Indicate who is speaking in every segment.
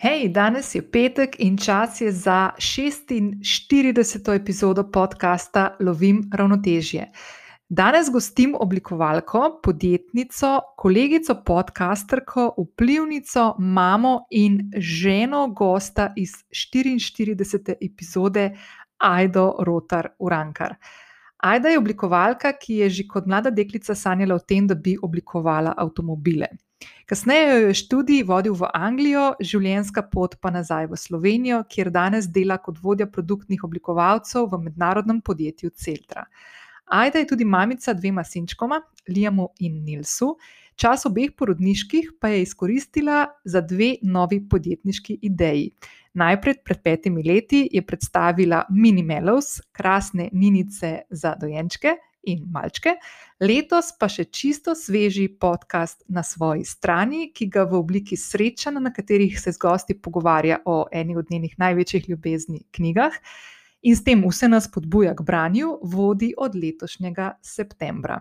Speaker 1: Hej, danes je petek in čas je za 46. epizodo podcasta Lovim ravnotežje. Danes gostim oblikovalko, podjetnico, kolegico podcasterko, vplivnico, mamo in ženo gosta iz 44. epizode Aido Rotar Urankar. Aida je oblikovalka, ki je že kot mlada deklica sanjala o tem, da bi oblikovala avtomobile. Kasneje jo je študij vodil v Anglijo, življenjska pot pa nazaj v Slovenijo, kjer danes dela kot vodja produktnih oblikovalcev v mednarodnem podjetju Celtra. Aida je tudi mamica dvema sinčkoma, Liamu in Nilsu. Čas obeh porodniških pa je izkoristila za dve novi podjetniški ideji. Najprej pred petimi leti je predstavila Mini Melows, krasne ninice za dojenčke, in malčke. Letos pa še čisto sveži podcast na svoji strani, ki ga v obliki srečanj, na katerih se z gosti pogovarja o eni od njenih največjih ljubezni knjigah. In s tem vse nas podbuja k branju, vodi od letošnjega septembra.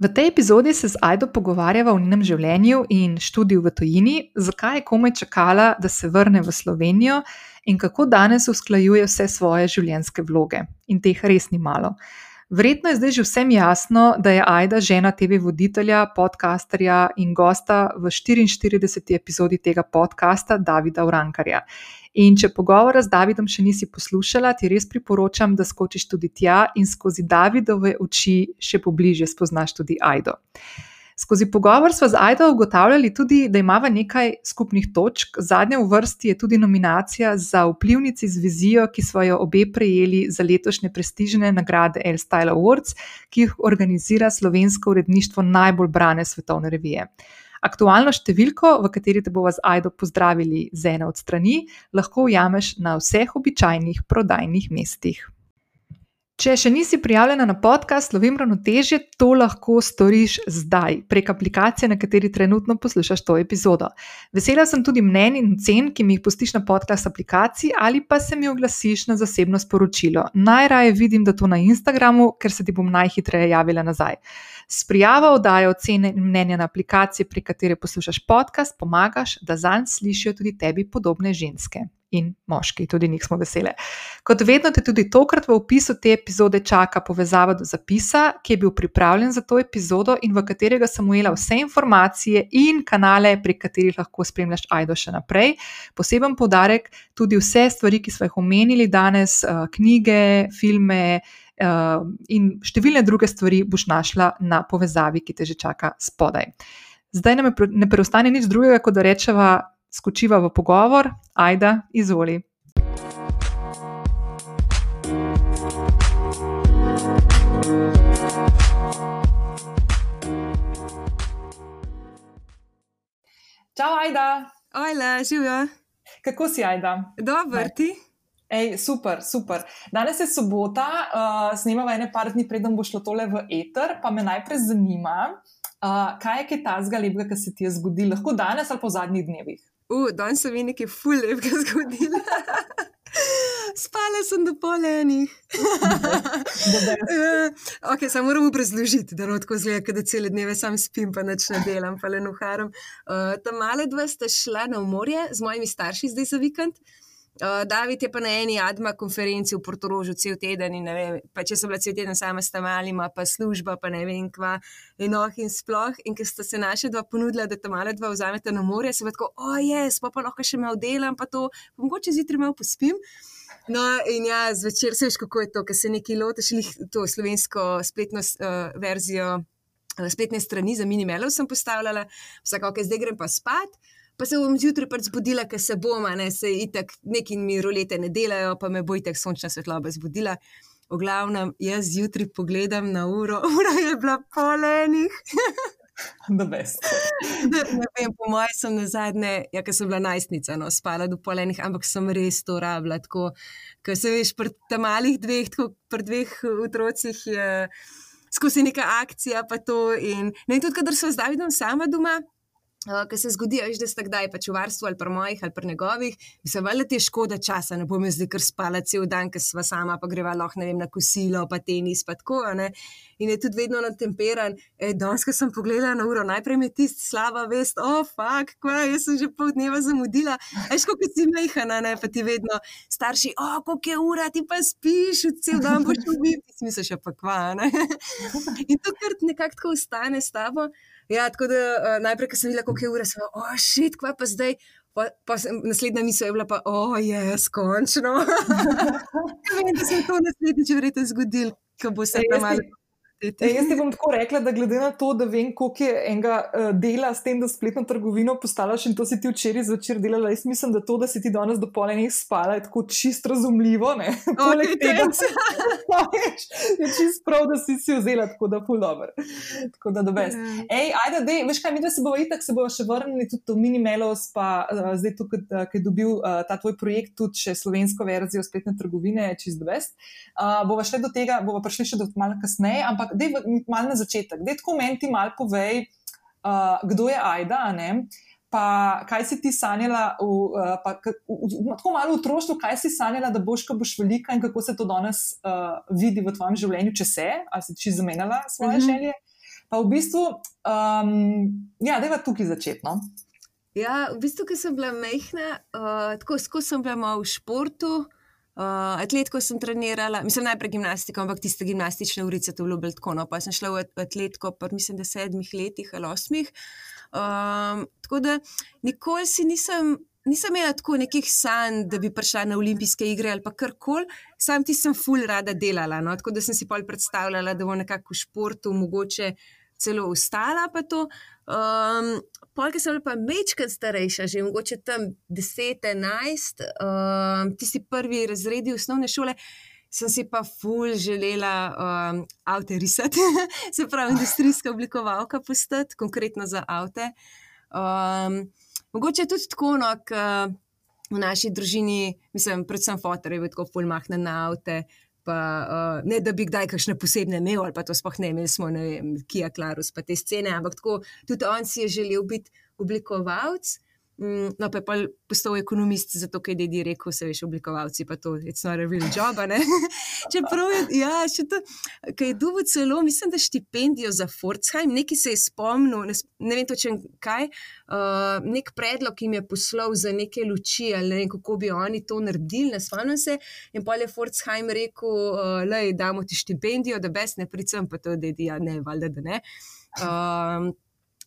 Speaker 1: V tej epizodi se z Aido pogovarjava o njenem življenju in študiju v tujini, zakaj je komaj čakala, da se vrne v Slovenijo in kako danes usklajuje vse svoje življenjske vloge. In teh res ni malo. Verjetno je zdaj že vsem jasno, da je Aida žena TV voditelja, podcasterja in gosta v 44. epizodi tega podcasta Davida Urankarja. In če pogovora z Davidom še nisi poslušala, ti res priporočam, da skočiš tudi tja in skozi Davidove oči še pobliže spoznaš tudi Aido. Skozi pogovor smo z Aido ugotavljali tudi, da imamo nekaj skupnih točk. Zadnja v vrsti je tudi nominacija za vplivnici z vizijo, ki smo jo obe prejeli za letošnje prestižne nagrade L Style Awards, ki jih organizira slovensko uredništvo najbolj brane svetovne revije. Aktualno številko, v kateri te bomo z Aido pozdravili z ene od strani, lahko ujameš na vseh običajnih prodajnih mestih. Če še nisi prijavljena na podcast Lovim ravnotežje, to lahko storiš zdaj prek aplikacije, na kateri trenutno poslušaš to epizodo. Vesela sem tudi mnen in cen, ki mi jih pustiš na podcast aplikaciji ali pa se mi oglasiš na zasebno sporočilo. Najraje vidim, da to na Instagramu, ker se ti bom najhitreje javila nazaj. S prijavo oddajo ocene in mnenja na aplikaciji, prek katere poslušaš podcast, pomagaš, da zanj slišijo tudi tebi podobne ženske in moški, tudi njih smo vesele. Kot vedno, te tudi tokrat v opisu te epizode čaka povezava do zapisa, ki je bil pripravljen za to epizodo in v katerega sem ujela vse informacije in kanale, prek katerih lahko spremljaš Aido še naprej. Poseben poudarek tudi vse stvari, ki smo jih omenili danes, eh, knjige, filme. Uh, in številne druge stvari boš našla na povezavi, ki te že čaka spodaj. Zdaj nam ne preostane nič drugega, kot da rečeva skočiva v pogovor. Ajda, izvoli. Čau, Ajda.
Speaker 2: Ojla, živijo.
Speaker 1: Kako si, Ajda?
Speaker 2: Dobro, ti.
Speaker 1: Ej, super, super. Danes je sobota, uh, snemamo ene par dni, preden bo šlo tole v eter, pa me najprej zanima, uh, kaj je kaj ta zgalega, ki se ti je zgodilo, lahko danes ali po zadnjih dnevih.
Speaker 2: Uh, danes se mi nekaj fulejega zgodilo. Spala sem do polenih. okay, samo moram obrazložiti, da lahko zgleda, da cele dneve sam spim, pa neč ne delam, pa le nuharam. Uh, ta male dva sta šla na morje z mojimi starši zdaj za vikend. Uh, David je pa na eni adma konferenci v Portorožu cel teden in ne vem, pa če so bila cel teden sama s tam malima, pa služba, pa ne vem kva in oh in sploh. In ker sta se naše dva ponudila, da ta male dva vzamete na morje, se pa tako, o oh, je, yes, pa pa lahko še malo delam, pa to, pa mogoče zjutraj malo pospim. No, in ja, zvečer se veš, kako je to, ker se neki loteš, to slovensko spletno uh, verzijo, uh, spletne strani za minimalov sem postavljala, vsako, ok, zdaj grem pa spat pa se bom zjutraj pač zbudila, ker se bom, ne se itak, neki mi rolete ne delajo, pa me bo itak sončna svetloba zbudila. V glavnem, jaz zjutraj pogledam na uro, ura je bila polenih.
Speaker 1: Da, ne,
Speaker 2: vem, po mojem sem na zadnje, ja, ker sem bila najstnica, no, spala do polenih, ampak sem res to rabila. Tako, ker se veš, pri tem malih dveh, tako pri dveh otrocih je skozi neka akcija, pa to. In, ne, in tudi, kadar sem z Davidom sama doma, Uh, Ker se zgodi, veš, da ste kdaj pač v varstvu ali pri mojih ali pri njegovih, bi se valjda ti škoda časa, ne bom jaz zdaj kar spala cel dan, ker sva sama, pa greva lahko vem na kosilo, pa tenis, pa tako. Ne? In je tudi vedno natemperan. E, danes, ko sem pogledala na uro, najprej mi je tisti slaba vest, o, oh, fuk, kva, jaz sem že pol dneva zamudila. Veš, kako si mehana, ne, pa ti vedno starši, o, oh, koliko je ura, ti pa spiš, cel dan boš ubiti, smisel še pa kva, ne. In to kar nekako tako ostane s tabo. Ja, tako da uh, najprej, ko sem videla, koliko je ura, sem bila, oh, šit, kva pa zdaj. Pa, pa sem, naslednja misel je bila, pa, oh, je, skončno. Vem, da se je to naslednjič verjetno zgodilo, ko bo se tam malo.
Speaker 3: E, jaz ti bom tako rekla, da glede na to, da vem, koliko je enega uh, dela s tem, da spletno trgovino postalaš in to si ti včeraj zvečer delala, jaz mislim, da to, da si ti danes do polne spala, je tako čist razumljivo.
Speaker 2: Poleg
Speaker 3: okay, tega, je čist prav, da si si vzela tako da pol dobro. Tako da dobes. Ja. Ej, ajde, dej, veš kaj, mi da se bomo itak, se bomo še vrnili tudi v Minimelos, pa uh, zdaj tukaj, uh, ki je dobil uh, ta tvoj projekt, tudi še slovensko verzijo spletne trgovine, je čist dobes. Uh, bova šli do tega, bova prišli še do malo kasneje, ampak da je malo na začetek, da tako meni ti malo povej, uh, kdo je Aida, ne? pa kaj si ti sanjala, v, uh, pa, k, v, tako malo v otroštvu, kaj si sanjala, da boš, ko boš velika in kako se to danes uh, vidi v tvojem življenju, če se, ali si ti zamenjala svoje mm -hmm. želje. Pa v bistvu, um, ja, da je tukaj začetno.
Speaker 2: Ja, v bistvu, ker sem bila mehna, uh, tako skozi sem bila v športu. Uh, atletiko sem trenirala, mislim najprej gimnastiko, ampak tiste gimnastične urice to vljubil tako. No, pa sem šla v atletiko, pa mislim, da sedmih letih ali osmih. Um, tako da nikoli si nisem, nisem imela tako nekih sanj, da bi prišla na olimpijske igre ali pa karkoli, sam ti sem ful rada delala. No, tako da sem si pol predstavljala, da bo nekako v športu mogoče celo ostala. Um, Polk sem pa mečkrat starejša, že mogoče tam 10-11, uh, tisti prvi razredi osnovne šole, sem si pa ful želela um, avto risati, se pravi, industrijska oblikovalka postati, konkretno za avto. Um, mogoče tudi tako, no, v naši družini, mislim, predvsem fotor je bil tako ful mahnen na avto. Pa, uh, ne, da bi kdaj kakšne posebne imel, ali pa to sploh ne, imeli smo, ne vem, Kija Klarus, pa te scene, ampak tako, tudi on si je želel biti oblikovalec. Mm, no, pa je pa postal ekonomist, zato ker je dedi rekel, se veš, oblikovalci, pa to je not a real job. Čeprav je, ja, še to, kaj je dubo celo, mislim, da štipendijo za Fortsheim, neki se je spomnil, ne, ne vem točen kaj, uh, nek predlog jim je poslal za neke luči, ali ne vem, kako bi oni to naredili, ne spomnim se. In pa je Fortsheim rekel, uh, lej, damo ti štipendijo, da bes ne pricem, pa to dedi, ja, ne, valjda, da ne. Um,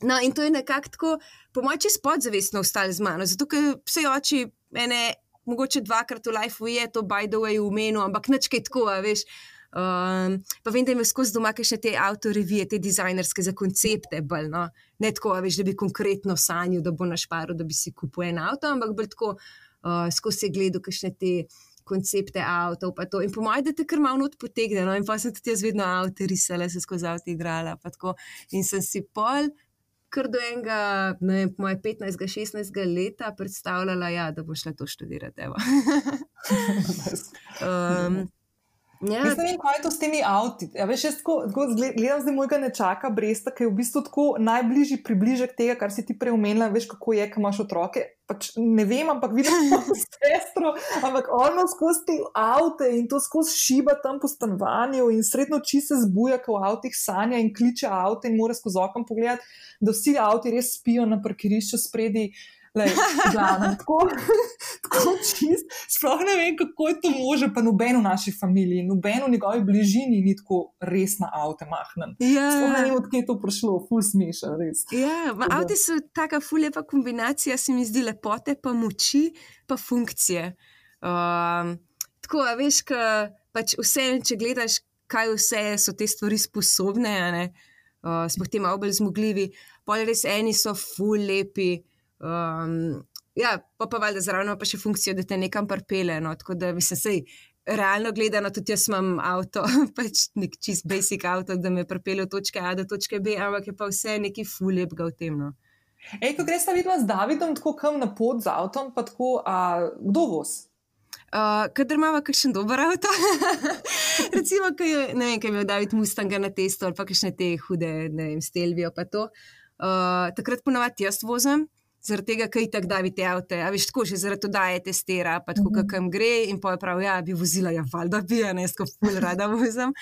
Speaker 2: No, in to je nekako tako, po mojem, čez podzavestno ostali z mano. Zato, ker vse oči, ene, mogoče dvakrat v lifeu je to, by the way, v menu, ampak nečkaj tako, veš. Um, pa vem, da imaš skozi doma še te avtorevije, te dizajnerske za koncepte, bolj, no? ne tako, veš, da bi konkretno sanjal, da bo naš paro, da bi si kupil en avto, ampak bolj tako, uh, skozi gledal, kakšne te koncepte avtov. In po mojem, da te kar malo odpotegne. No? In pa sem tudi jaz vedno avto risala, se skozi avto igrala. In sem si pol kar do enega, ne vem, moje 15-16 leta predstavljala, ja, da bo šla to študirati. um,
Speaker 3: Ja. Jaz ne vem, kaj je to s temi avti. Ja, veš, jaz tako, tako gledam zdaj mojega nečaka, Bresta, ki je v bistvu tako najbližji približek tega, kar si ti prej omenila, veš, kako je, ko imaš otroke. Pač ne vem, ampak vidim samo sestro, ampak ono skozi te avte in to skozi šiba tam po stanovanju in sredno oči se zbuja, ko v avtih sanja in kliče avte in mora skozi okno pogledati, da vsi avti res spijo na parkirišču spredi. Lej, glavno, tako, tako čist. Sploh ne vem, kako je to možno, pa noben v naši familiji, noben v njegovi bližini ni tako res na avtu mahnen. Ja. Sploh ne vem, odkje je to prišlo, ful smešen, res.
Speaker 2: Ja, avti so taka ful lepa kombinacija, se mi zdi lepote, pa moči, pa funkcije. Um, tako, veš, ka, pač vse, če gledaš, kaj vse so te stvari sposobne, uh, smo ti malo bolj zmogljivi, pa res eni so ful lepi. Um, ja, pa pa valjda zraven pa še funkcijo, da te nekam prpele. No, tako da se sej. Realno gledano, tudi jaz imam avto, pač nek čist basic avto, da me pripelje od točke A do točke B, ampak je pa vse neki fulepga v tem. No.
Speaker 3: Ej, ko greš ta vidva z Davidom, tako kam na pot z avtom, pa tako, a, kdo voz?
Speaker 2: Uh, Kader ima kakšen dober avto, recimo, kaj je, ne vem, kaj je imel David Mustanga na testu ali pa kakšne te hude, ne vem, stelvijo pa to. Uh, takrat ponovadi jaz vozim, zaradi tega, kaj tako da vidite avto. A veš, tako že zaradi tega je testira, pa tako, kam gre in pa je prav, ja, bi vozila, ja, valjda bi, a ne, sko ful rada vozim.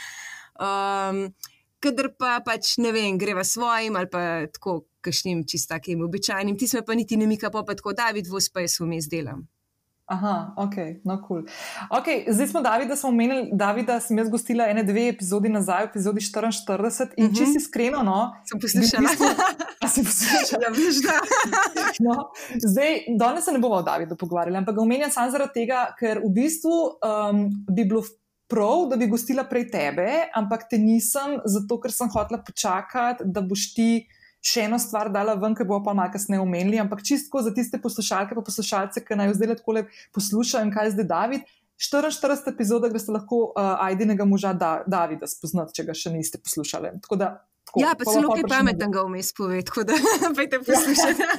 Speaker 2: Um, Kadar pa pač ne vem, greva svojim ali pa tako, kakšnim čist takim običajnim, ti sme pa niti ne mika, pa pa tako, David, voz pa jaz vmes delam.
Speaker 3: Aha, ok, no, kul. Cool. Okay, zdaj smo Davida, smo omenili, Davida sem jaz gostila ene, dve epizodi nazaj, epizodi 44 in
Speaker 2: Mhm.
Speaker 3: če si iskreno, no.
Speaker 2: Sem poslušala.
Speaker 3: bistvu- si poslušala?
Speaker 2: Ja, veš, da.
Speaker 3: No, zdaj, danes se ne bomo o Davidu pogovarjali, ampak ga omenjam samo zaradi tega, ker v bistvu um, bi bilo prav, da bi gostila prej tebe, ampak te nisem, zato ker sem hotela počakati, da boš ti še eno stvar dala ven, ki bo pa malo kasneje omenili. Ampak čistko za tiste poslušalke in poslušalce, ki naj zdaj tako poslušajo in kaj zdaj David. 44 epizoda, gre ste lahko uh, Aidinega moža da, Davida spoznati, če ga še niste poslušali. Tako da, tako,
Speaker 2: Ja, pa celo kaj pametnega vmes pove, tako da pejte poslušati.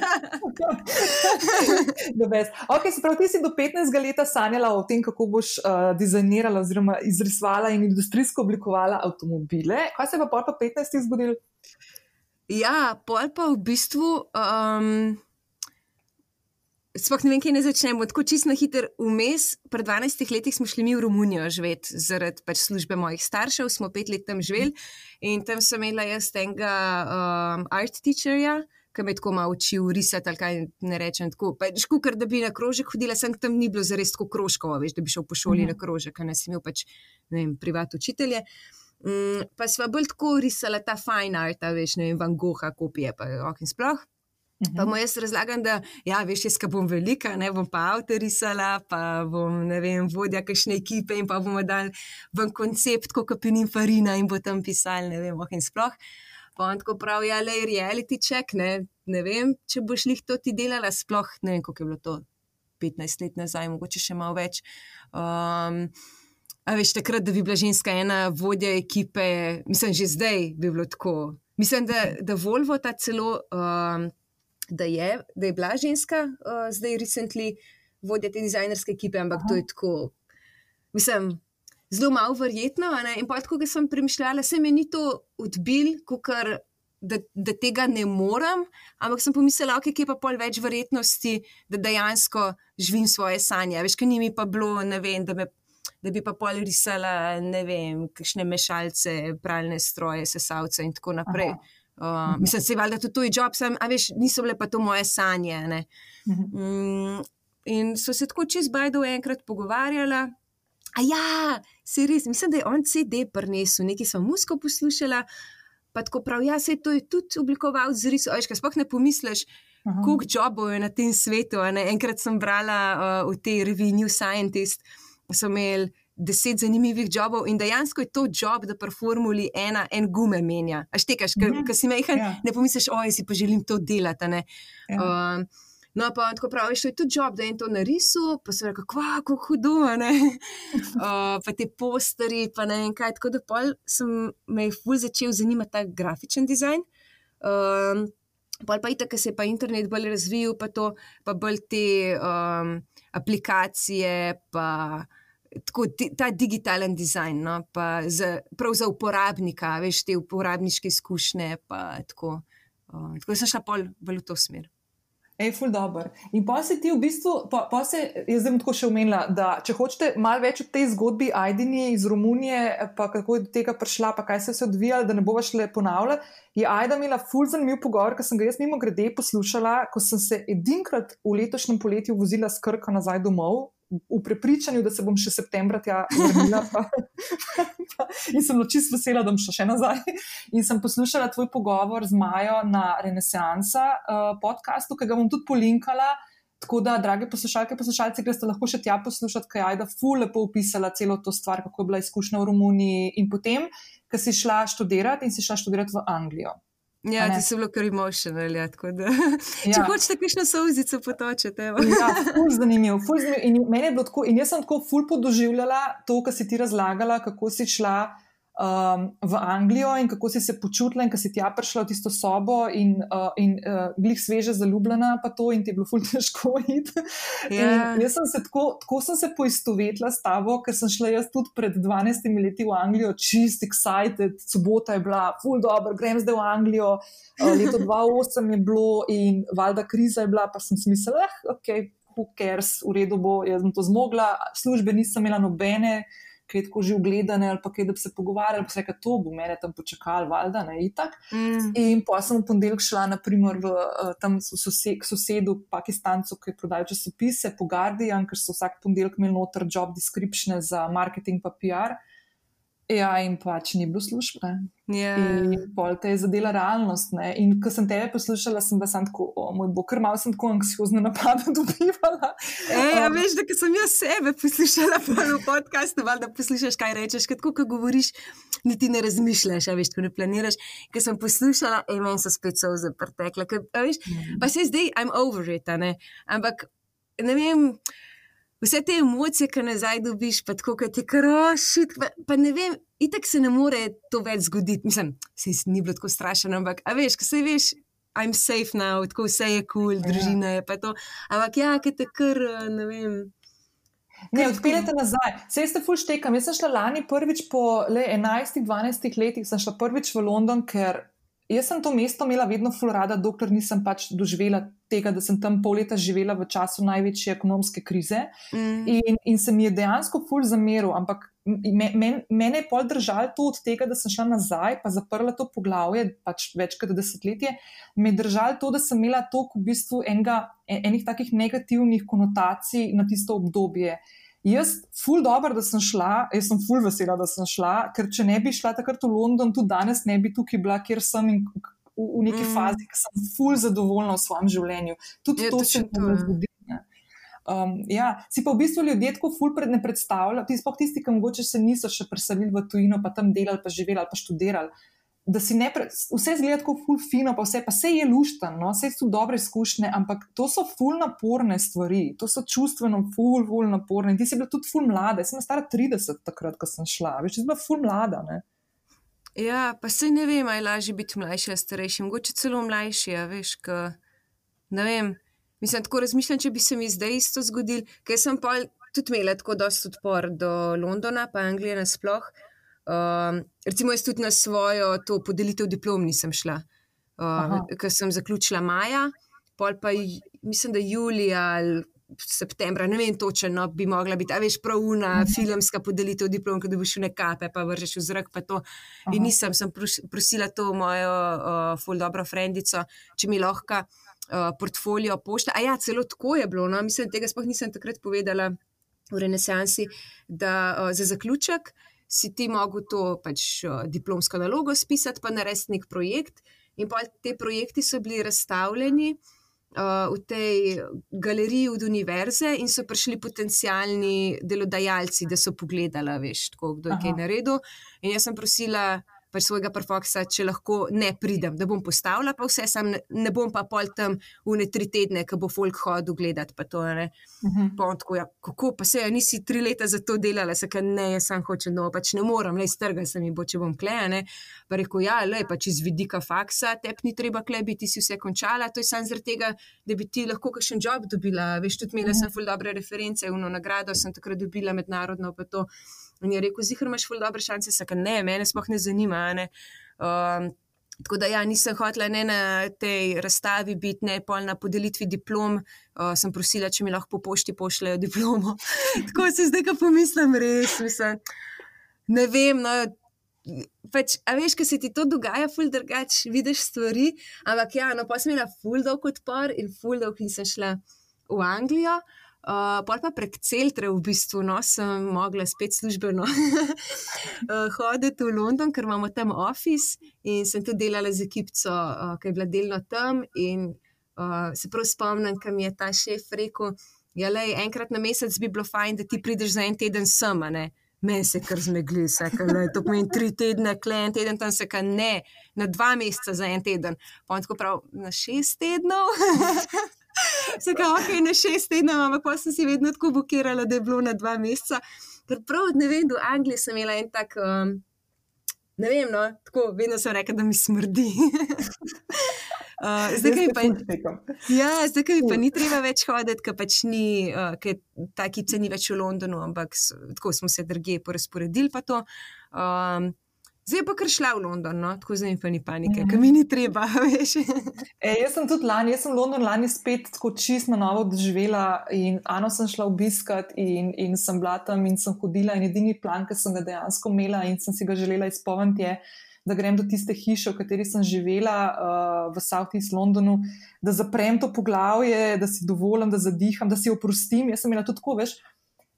Speaker 3: The best. Ok, se pravi, ti si do 15 leta sanjala o tem, kako boš uh, dizajnirala oziroma izrisovala in industrijsko oblikovala avtomobile. Kaj se je pa po 15 zgodilo?
Speaker 2: Ja, pol pa v bistvu. Um, Sploh ne vem, kje ne začnemo. Tako čisto na hiter vmes. Pred 12 leti smo šli mi v Romunijo živeti zaradi pač službe mojih staršev, smo pet let tam živeli in tam sem imela jaz enega um, art teacherja, ki me je tako malo učil risati ali kaj ne rečem. Tako, pač, ker da bi na krožek hodila, sem tam ni bilo zares tako krožko, veš, da bi šel po šoli
Speaker 3: Mhm.
Speaker 2: na krožek, ker sem imel pač, ne vem, privat učitelje. Mm, pa sva bolj tako risala ta fine art, a veš, ne vem, Van Gogha, kopije, pa ok in sploh. Pa mu jaz razlagam, da, ja, veš, jaz, ki bom velika, ne bom pa avto risala, pa bom, ne vem, vodja kakšne ekipe in pa bomo dali ven koncept, kot Pinin Farina in bo tam pisali, ne vem, ok in sploh. Pa on tako pravi, ja, le reality check, ne, ne vem, če boš jih to ti delala, sploh ne vem, koliko je bilo to 15 let nazaj, mogoče še malo več. Um, A veš, takrat, da bi bila ženska ena vodja ekipe, mislim, že zdaj bi bilo tako. Mislim, da, da Volvo ta celo, um, da, je, da je bila ženska, uh, zdaj recently vodja te dizajnerske ekipe, ampak Aha. to je tako. Mislim, zelo malo verjetno. In pa tako, ko sem premišljala, se mi ni to odbil, kar. Da, da tega ne morem, ampak sem pomislila, okay, kje pa pol več verjetnosti, da dejansko živim svoje sanje. Veš, kaj ni mi pa bilo, ne vem, da me da bi pa pol risala, ne vem, kakšne mešalce, pralne stroje, sesalce in tako naprej. Uh, mislim, se valjda tudi to je job, sem, a veš, niso bile pa to moje sanje. ne. Mm, in so se tako čez Bajdo enkrat pogovarjala. A ja, se res, mislim, da je on CD prinesel, nekaj sem musko poslušala, pa tako prav, ja, se to je tudi oblikoval z risom, veš, kaj sploh ne pomisliš, koliko jobov je na tem svetu. Enkrat sem brala uh, v tej reviji New Scientist, so imeli deset zanimivih jobov in dejansko je to job, da pri formuli ena en gume menja. A štekaš, ker
Speaker 3: Mhm.
Speaker 2: si mehen,
Speaker 3: Ja.
Speaker 2: ne pomisliš, oj, si pa želim to delati.
Speaker 3: Ja.
Speaker 2: Um, No, pa tako pravi, to je tudi job, da je to narisal, pa se reče, kako hudo. Uh, pa te posteri, pa ne vem kaj. Tako da pol sem me je ful začel zanimati ta grafičen dizajn. Um, Pol pa itak, ker se je pa internet bolj razvil, pa, to, pa bolj te um, aplikacije, pa tako, ti, ta digitalen dizajn, no, pa za, prav za uporabnika, veš, te uporabniške izkušnje. Tako, uh, tako da sem šla pol bolj v to smer.
Speaker 3: Ej, ful dobr. In pa se ti v bistvu, pa, pa se, jaz zdaj bom tako še omenila, da če hočete malo več o tej zgodbi Aidini iz Romunije, pa kako je do tega prišla, pa kaj se je vse odvijalo, da ne bova šle ponavljati, je Aida imela ful zanimiv pogovor, ker sem ga jaz mimo grede poslušala, ko sem se edinkrat v letošnjem poletju vozila s Krka nazaj domov. V prepričanju, da se bom še septembra tja vrnila, pa, pa, in sem bila čisto vesela, da bom šla še nazaj. In sem poslušala tvoj pogovor z Majo na Renesansa uh, podkastu, ki ga bom tudi polinkala. Tako da, drage poslušalke, poslušalci, greste lahko še tja poslušati, kaj je Aida ful lepo opisala celo to stvar, kako je bila izkušnja v Romuniji in potem, ko si šla študirati in si šla študirati v Anglijo.
Speaker 2: Ja, ti so bilo kar emotional. Ja, da,
Speaker 3: Ja.
Speaker 2: Če hočeš kakšno solzico potočete.
Speaker 3: Ja, ful zanimiv, ful zanimiv. In meni je bilo tako, in jaz sem tako ful podoživljala to, kar si ti razlagala, kako si šla um, v Anglijo in kako si se počutila, in ko si tja prišla v tisto sobo in, uh, in uh, glih sveže zaljubljena, pa to in ti je bilo ful težko iti.
Speaker 2: Ja.
Speaker 3: Jaz sem se tako, tako sem se poistovetila s tabo, ker sem šla jaz tudi pred 12 leti v Anglijo, čist excited, sobota je bila, ful dobro, grem zdaj v Anglijo. Uh, leto 2008 je bilo in valjda kriza je bila, pa sem si mislila, eh, ok, who cares, v redu bo, jaz sem to zmogla, službe nisem imela nobene ki je tako že ugledane, ali pa kaj, da bi se pogovarjali, pa se reka, to bo mene tam počakali, valjda, ne itak.
Speaker 2: Mm.
Speaker 3: In pa sem v ponedeljek šla, naprimer, v, uh, tam v sosed, k sosedu, Pakistancu, ki prodaja časopise, po Guardian, ker so vsak ponedeljek imeli noter job description za marketing pa PR. Ja, in pač ni bilo službe.
Speaker 2: Ja.
Speaker 3: In pol te je zadela realnost. Ne? In ko sem tebe poslušala, sem bila sam tako, o moj bog, ker malo sem tako anksiozno napad dobivala.
Speaker 2: Ej,
Speaker 3: Um,
Speaker 2: veš, da sem jaz sebe poslušala v podkastu, da poslušaš, kaj rečeš, ker tako, ko govoriš, niti ne razmišljaš, veš, ko ne planiraš. Ker sem poslušala, ej, meni so spet so zaprtekle. Veš, pa se zdaj, I'm over it, ne. Ampak, ne vem. Vse te emocije, ki nazaj dobiš, pa tako, ki ti krošit, pa, pa ne vem, itek se ne more to več zgoditi. Mislim, se ni bilo tako strašno, ampak, a veš, ko se veš, I'm safe now, tako vse je kul, cool, družina je pa to. Ampak ja, ki te kar, ne vem.
Speaker 3: Ne, odpeljete nazaj. Sej ste full štekam. Jaz sem šla lani prvič po 11-12 letih, sem šla prvič v London, ker jaz sem to mesto imela vedno full rada, dokler nisem pač doživela tega, da sem tam pol leta živela v času največje ekonomske krize.
Speaker 2: Mm.
Speaker 3: In, in se mi je dejansko full zameril, ampak me, men, mene je pol držal to od tega, da sem šla nazaj, pa zaprla to poglavje, pač več kot desetletje. Me je držal to, da sem imela toliko v bistvu enega, enih takih negativnih konotacij na tisto obdobje. Jaz, ful dobro, da sem šla, jaz sem ful vesela, da sem šla, ker če ne bi šla takrat v London, tudi danes ne bi tukaj bila, kjer sem in v, v neki mm. fazi, ki sem ful zadovoljna v svojem življenju. Tudi
Speaker 2: Je
Speaker 3: to
Speaker 2: točno
Speaker 3: se mi
Speaker 2: to,
Speaker 3: ne
Speaker 2: ja.
Speaker 3: zgodi. ne. Um, ja, si pa v bistvu ljudje tako ful pred ne predstavljajo, ti sploh tisti, ki mogoče se niso še preselili v tujino, pa tam delali, pa živeli ali pa študirali. Da si ne, pre, vse zgleda tako ful fino, pa vse, pa vse je luštan, no? vse so dobre izkušnje, ampak to so ful naporne stvari, to so čustveno ful, ful naporne. In ti si bila tudi ful mlada, jaz sem stara 30 takrat, ko sem šla, veš, ti si bila ful mlada. Ne?
Speaker 2: Ja, pa se ne vem, ali je lažje biti mlajši ali starejši, mogoče celo mlajši, a veš, ka, ne vem. Mislim, tako razmišljam, če bi se mi zdaj isto zgodil, ker sem pa tudi imela tako dosti odpor do Londona, pa Anglije nasploh. Um, recimo, jaz tudi na svojo to podelitev diplom nisem šla,
Speaker 3: Aha.
Speaker 2: uh, ker sem zaključila maja, pol pa mislim, da julija ali septembra, ne vem točno, no, bi mogla biti, a veš, pravuna
Speaker 3: Mhm.
Speaker 2: filmska podelitev diplom, ki dobiš v nekape, pa vržeš v zrak, pa to.
Speaker 3: Aha.
Speaker 2: In nisem, sem pros- prosila to mojo uh, ful dobro frendico, če mi lahko uh, portfolio pošta. A ja, celo tako je bilo, no, mislim, tega sploh nisem takrat povedala v renesansi, da uh, za zaključek si ti mogel to pač uh, diplomsko nalogo spisati, pa narediti nek projekt. In pa te projekti so bili razstavljeni. Uh, v tej galeriji od univerze, in so prišli potencijalni delodajalci, da so pogledali, veš, tako, kdo je kaj
Speaker 3: Aha.
Speaker 2: naredil. In jaz sem prosila pač svojega profoksa, če lahko ne pridem, da bom postavila, pa vse, sam ne, ne bom pa pol tam v ne tri tedne, ko bo folk hodil gledati. Pa to, ne.
Speaker 3: Mhm.
Speaker 2: Pa on tako, ja, kako pa se, ja, nisi tri leta za to delala, se kaj ne, jaz sem hoče, no pač ne morem, le strga se mi bo, če bom klejane. Pa rekel, ja, le pač iz vidika faksa, tep ni treba klebi, ti si vse končala, to je samo zaradi tega, da bi ti lahko kakšen job dobila. Veš, tudi imela sem ful dobre reference, uno nagrado sem takrat dobila mednarodno, pa to. In je rekel, zihar imaš ful dobre šanse, se kaj ne, mene sploh ne zanima. Ne? Um, Tako da ja, nisem hotela ne na tej razstavi biti, ne pol na podelitvi diplom. Uh, sem prosila, če mi lahko po pošti pošljajo diplomo. Tako se zdaj, ko pomislim, res. Mislim, ne vem. No, pač, a veš, ko se ti to dogaja, ful drugače vidiš stvari. Ampak ja, no, pa sem imela ful dolg odpor in ful dolg nisem šla v Anglijo. Uh, pa prek Celtre, v bistvu, no, sem mogla spet službeno uh, hoditi v London, ker imamo tam office in sem tudi delala z ekipico, uh, ki je bila delno tam. In uh, se prav spomnim, kam je ta šef rekel: ja, lej, enkrat na mesec bi bilo fajn, da ti prideš za en teden sem. ne." Meni se kar zmegli, se kaj, to pomeni tri tedne, kle en teden, tam se kaj ne, na dva meseca za en teden. Pa on tako prav, na šest tednov. Se kao, ok, na šest tednov, ampak pa sem si vedno tako blokirala, da je bilo na dva meseca. Ker prav, ne vem, v Angliji sem imela en tak um, ne vem, no, tako vedno sem rekel, da mi smrdi. Uh, zdaj, ki pa, ja, zdaj, ki pa ni treba več hoditi, ker pač ni, uh, ker ta kipce ni več v Londonu, ampak so, tako smo se drugje porazporedili. Pa um, zdaj pa kar šla v London, no? tako zdaj pa ni panike, mm -hmm. ker mi ni treba.
Speaker 3: e, jaz sem tudi lani, jaz sem London lani spet tako čist na novo doživela in Ano sem šla obiskat in, in sem bila tam in sem hodila in edini plan, ki sem ga dejansko imela in sem si ga želela izpolniti da grem do tiste hiše, v kateri sem živela uh, v Southeast Londonu, da zaprem to poglavje, da si dovolim, da zadiham, da si oprostim. Jaz sem imela tudi tako, veš.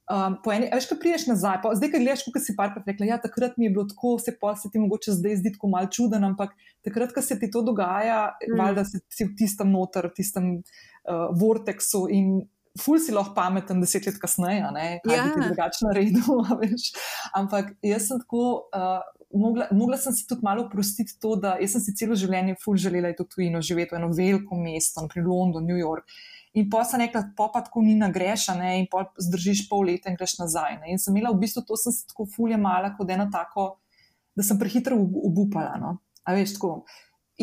Speaker 3: Um, eni, veš, kaj priješ nazaj, pa zdaj, ki gledaš, kot si parkrat rekla, ja, takrat mi je bilo tako, se pa se ti mogoče zdaj zdi tako mal čuden, ampak takrat, ko se ti to dogaja, mm. valjda si, si v tistem noter, v tistem uh, vorteksu in ful si lahko pameten deset let kasneje, ne, kaj ja. bi ti drugače naredil, ampak jaz sem tako, uh, mogla, mogla sem si tudi malo oprostiti to, da sem si celo življenje ful želela iti v tujino, živeti v eno veliko mesto, pri Londonu, New York. In pa sem rekla, pa pa tako ni nagrešene, in pa zdržiš pol leta in greš nazaj. Ne? In sem imela v bistvu to, sem se tako fulje mala, kot eno tako, da sem prehitro obupala. No? A veš, tako.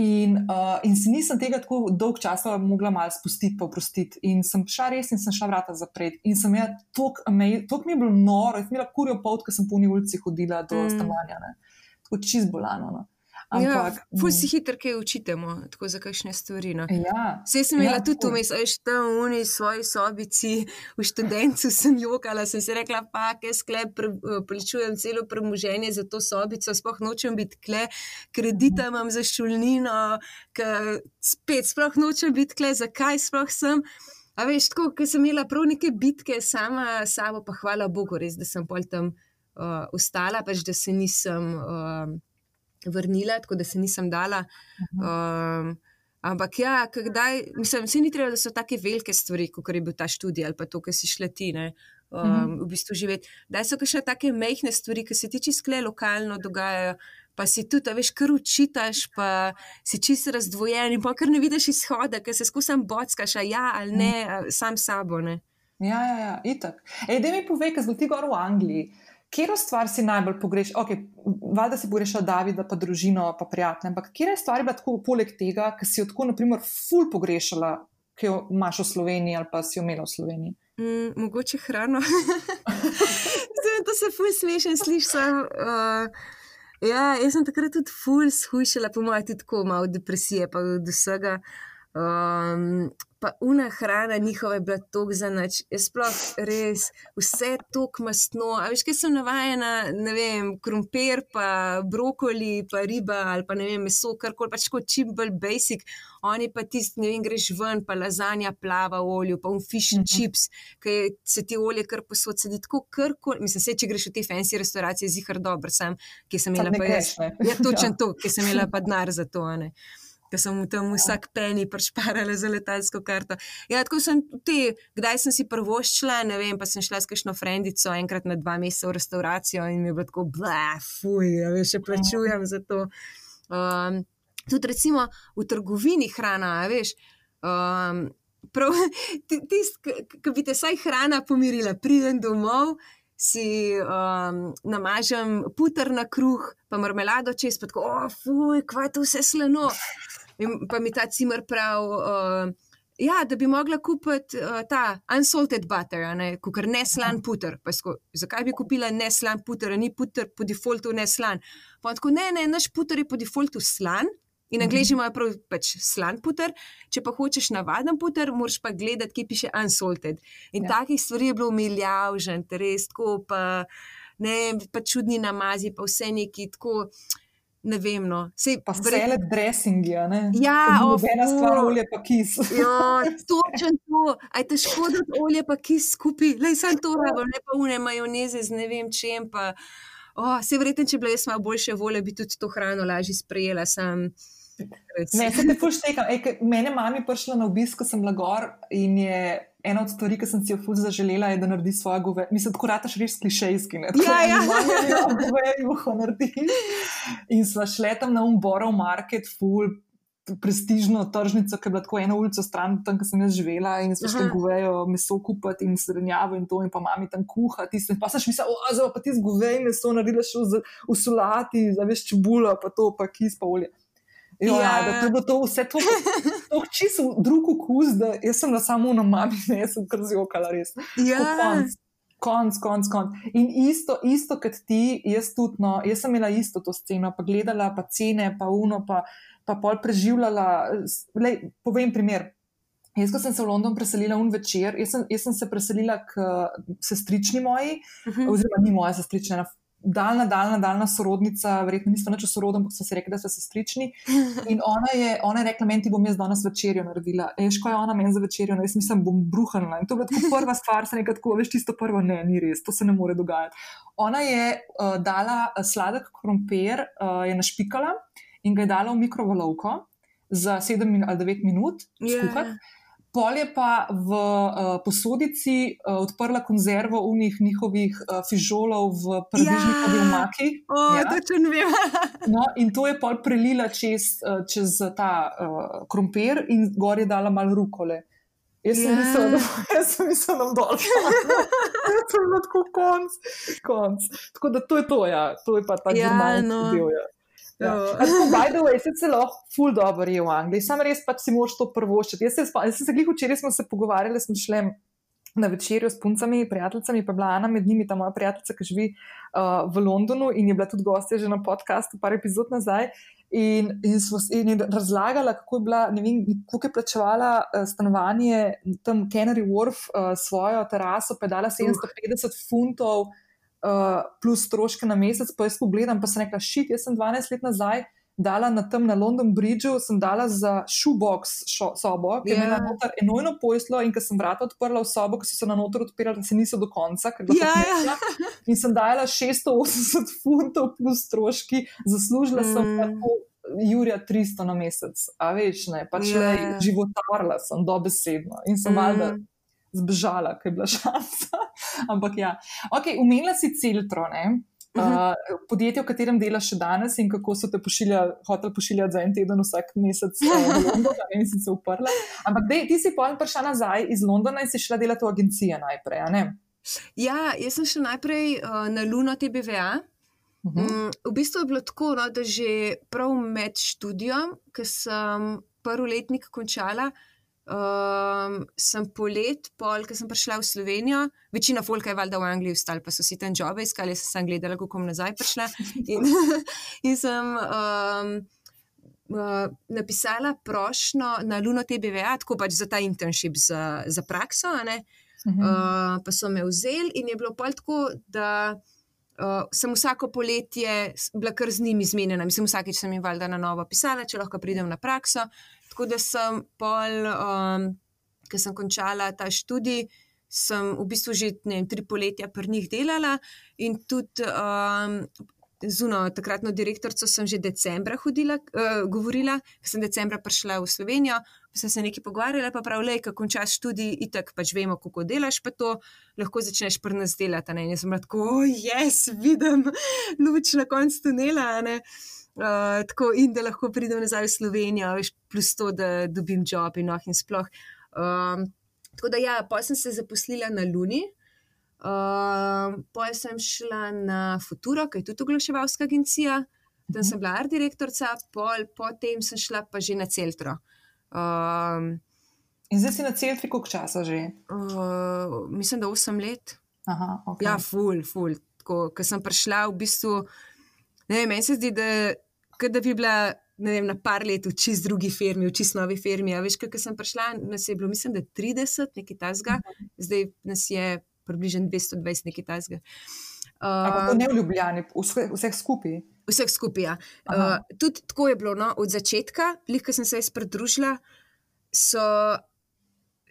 Speaker 3: In, uh, in si nisem tega tako dolg časa mogla malo spustiti, pa oprostiti. In sem šla res in sem šla vrata zapreti. In sem imela toliko, toliko mi je bilo noro, jaz sem imela kurjo pot, ker sem po ulici hodila do mm. stanovanja kot čist bolano. No.
Speaker 2: Ja, Ampak, ja, ful si hiter, kaj učitemo, tako za kakšne stvari. No.
Speaker 3: Ja,
Speaker 2: Vse sem imela ja, tudi vmes, veš, tam v uni svoji sobici, v študencu sem jokala, sem si rekla, pa, kaj sklep, plačujem celo premoženje za to sobico, sploh nočem biti kle, kredita imam za šulnino, spet sploh nočem biti kle, zakaj sploh sem. A veš, tako, ker sem imela prav neke bitke sama s sabo, pa hvala Bogu, res, da sem pol tam uh, ostala, pač da se nisem uh, vrnila, tako da se nisem dala. Um, ampak ja, kdaj, mislim, se ni treba, da so tako velike stvari, kot je bil ta študij ali pa to, kar si šla ti. Ne? Um, v bistvu živeti. Da so še take mehke stvari, ki se ti čisto lokalno dogajajo, pa si tudi, veš, kar učitaš, pa si čisto razdvojen in pa kar ne vidiš izhoda, ker se skozi bockaš, ja ali ne, sam sabo. Ne?
Speaker 3: Ja, ja, ja, itak. Ej, da mi povej, kaj zgodi gor v Angliji. Kjer stvar si najbolj pogrešal? Okay, valjda si pogrešal Davida, pa družino, pa prijatelje. Ampak kje je stvar bila tako, poleg tega, ki si jo tako, na primer, ful pogrešala, ki jo imaš v Sloveniji ali pa si jo imela v Sloveniji?
Speaker 2: Mm, mogoče hrano. To se ful smešen slišati. Uh, ja, jaz sem takrat tudi ful shujšala, po mojem, tudi tako malo depresije, pa od vsega. Um, pa una hrana njihova je bila tako za noč, je sploh res vse tako mastno. A veš, kaj sem navajena, ne vem, krompir, pa brokoli, pa riba ali pa ne vem, meso, karkoli pač kot čim bolj basic. Oni pa tisti, ne vem, greš ven, pa lazanja plava v olju, pa un fish and -hmm. chips, ki se ti olje kar posod sedi tako, karkoli. Mislim, se, če greš v te fancy restauracije, zihar dobro sem, ki sem imela pa jaz. Ja, točno ja. to, ki sem imela pa denar za to, ne ker sem mu tam vsak peni prešparala za letalsko karto. Ja, tako sem ti, kdaj sem si prvo šla, ne vem, pa sem šla s kakšno frendico enkrat na dva meseca v restauracijo in mi je bilo tako, bla, fuj, ja, veš, še plačujem za to. Um, tudi recimo v trgovini hrana, veš. Um, Prav, ki bi te vsaj hrana pomirila, pridem domov, si um, namažem puter na kruh, pa marmelado čez, pa tako, oh, fuj, kva je to vse slano. Pa mi ta cimer prav. Uh, Ja, da bi mogla kupiti uh, ta unsalted butter, kot ne slan puter. Sko, zakaj bi kupila ne slan puter, ni puter po defaultu ne slan? Pa tako, ne, ne, naš puter je po defaultu slan in mhm. angliži imajo prav pač slan puter. Če pa hočeš navaden puter, moraš pa gledati, kje piše unsalted. In ja. takih stvari je bilo umiljavžen, res tako, pa, ne, pa čudni namazi, pa vse neki tako ne vem. No.
Speaker 3: Sej, pa vse le dressingi, ne?
Speaker 2: Ja,
Speaker 3: ena stvar, olje pa kis.
Speaker 2: ja, točno to. Aj te škoda, olje pa kis skupaj, le sem to rabo, ne pa une majoneze z ne vem čem. Pa, oh, se verjetno, če bi jaz imel boljše volje, bi tudi to hrano lažje sprejela. Sem,
Speaker 3: Ne, se te poštekam. Mene mami prišla na obisk, ko sem lagor in je ena od stvari, ki sem si jo fuz zaželela, je, da naredi svoje gove. Mislim, tako rataš res klišejski. Ne?
Speaker 2: Ja, ja.
Speaker 3: Gove, juho naredi. In sva šla tam na umborov market, ful. prestižno tržnico, ki je bila tako ena ulica stran, tam, kjer sem jaz živela in smo šli govejo meso kupiti in srednjavo in to, in pa mami tam kuha. Tiste, pa sem mislila, o, zdaj pa ti zgovej meso naredila še v, v solati, za veš čebula, pa to, pa kis pa olje. Jo, ja, ja, da to je bilo to vse to, to čisto drug okus, da jaz sem na samo na mami, ne, jaz sem kar zjokala res.
Speaker 2: Ja.
Speaker 3: Konc, konc, konc. In isto, isto kot ti, jaz tudi, no, jaz sem imela isto to sceno, pa gledala, pa cene, pa uno, pa pa pol preživljala. Lej, povem primer. Jaz, ko sem se v London preselila un večer, jaz sem, jaz sem se preselila k sestrični moji, uh -huh. oziroma ni moja sestrična, daljna, daljna, daljna sorodnica, verjetno nista nič sorodna, ampak so se rekli, da so sestrični. In ona je, ona je rekla, meni bom jaz danes večerjo naredila. Eš, ko je ona meni za večerjo, no, jaz mislim, bom bruhala. In to je bila tako prva stvar, se nekaj tako, veš, tisto prvo, ne, ni res, to se ne more dogajati. Ona je uh, dala sladek krompir, uh, je našpikala in ga je dala v mikrovalovko za 7 ali 9 minut, skuhati. Yeah. Pol je pa v uh, posodici uh, odprla konzervo unih njihovih uh, fižolov v paradižnikovi ja. omaki.
Speaker 2: Oh, ja.
Speaker 3: no, in to je pol prelila čez, uh, čez ta uh, krompir in gor je dala malo rukole. Jaz sem yeah. mislila, da sem mislila, da bom dol. Jaz sem bila tako konc, konc. Tako da to je to, ja. To je pa ta ja, normalni no. del. Ja. Ja. By the way, se celo ful dobro je v Angliji, sam res pa si moraš to prvoščiti. Jaz, jaz sem se glih včeraj smo se pogovarjali, smo šli na večerjo s puncami, prijateljicami, pa bila Ana med njimi, ta moja prijateljica, ki živi uh, v Londonu in je bila tudi gostja že na podkastu, par epizod nazaj. In, in, smo, in je razlagala, kako je, bila, vem, kako je plačevala uh, stanovanje tam Canary Wharf, uh, svojo teraso, pa je dala 750 uh. funtov uh, plus stroške na mesec, pa jaz pogledam, pa sem rekla, šit, jaz sem 12 let nazaj dala na tem na London Bridgeu, sem dala za shoebox šo, sobo, ki yeah. je imela ja. noter enojno pojslo in ker sem vrata odprla v sobo, ki so se na noter odpirala, da se niso do konca, ker je
Speaker 2: yeah.
Speaker 3: bila in sem dala 680 funtov plus stroški, zaslužila mm. sem tako. Jurija 300 na mesec, a veš, ne, pač yeah. le ja. životarla sem dobesedno in sem mm. valjda zbežala, ker je bila šansa. Ampak ja, ok, umela si Celtro, ne? Uh, podjetje, v katerem delaš še danes, in kako so te pošiljali, hotel pošiljati za en teden, vsak mesec, v London, in si se uprla. Ampak dej, ti si pol prišla nazaj iz Londona in si šla delati v agencijo najprej.
Speaker 2: Ja, jaz sem šla najprej uh, na Luno TBVA. Uh -huh. um, v bistvu je bilo tako, no, da že prav med študijem, ki sem prvi letnik končala, uh, Um, sem polet, pol, ki sem prišla v Slovenijo, večina folka je valjda v Angliji, ostali pa so si tam jobe iskali, jaz sem gledala, kako bom nazaj prišla. In, in sem um, uh, napisala prošlo na Luno TBVA, tako pač za ta internship, za, za prakso. Uh uh, pa so me vzeli in je bilo pol tako, da. Uh, sem vsako poletje bila kar z njimi zmenjena, mislim, vsakeč sem jim valjda na novo pisala, če lahko pridem na prakso. Tako da sem pol, um, ki sem končala ta študij, sem v bistvu že vem, tri poletja pri njih delala in tudi um, zuno, takratno direktorico sem že decembra hodila, uh, govorila, ker sem decembra prišla v Slovenijo, sem se nekaj pogovarjala, pa prav, le, ko končaš študij, itak pač vemo, kako delaš, pa to lahko začneš pri nas delati. Ne? In jaz sem lahko, oj, jaz vidim luč na koncu tunela. Ne? Uh, tako in da lahko pridem nazaj v Slovenijo, veš, plus to, da dobim job in noh in sploh. Um, tako da, ja, pa sem se zaposlila na Luni, uh, pa sem šla na Futuro, ki je tudi oglaševalska agencija, tam sem bila art direktorica, pol, potem sem šla pa že na Celtro. Um,
Speaker 3: in zdaj si na Celtri, koliko časa že?
Speaker 2: Uh, mislim, da 8 let.
Speaker 3: Aha, okay.
Speaker 2: Ja, ful, ful. Ker sem prišla v bistvu. Ne, meni se zdi, da, da bi bila vem, na par let v čist drugi firmi, v čist novi firmi. Veš, kaj sem prišla, nas je bilo, mislim, da 30, nekaj tasga, zdaj nas je približno 220, nekaj tasga.
Speaker 3: Uh, ne v Ljubljani, vse, vseh skupaj.
Speaker 2: Vseh skupaj. Ja. Uh, tudi tako je bilo no, od začetka, lihko sem se jaz pridružila. So,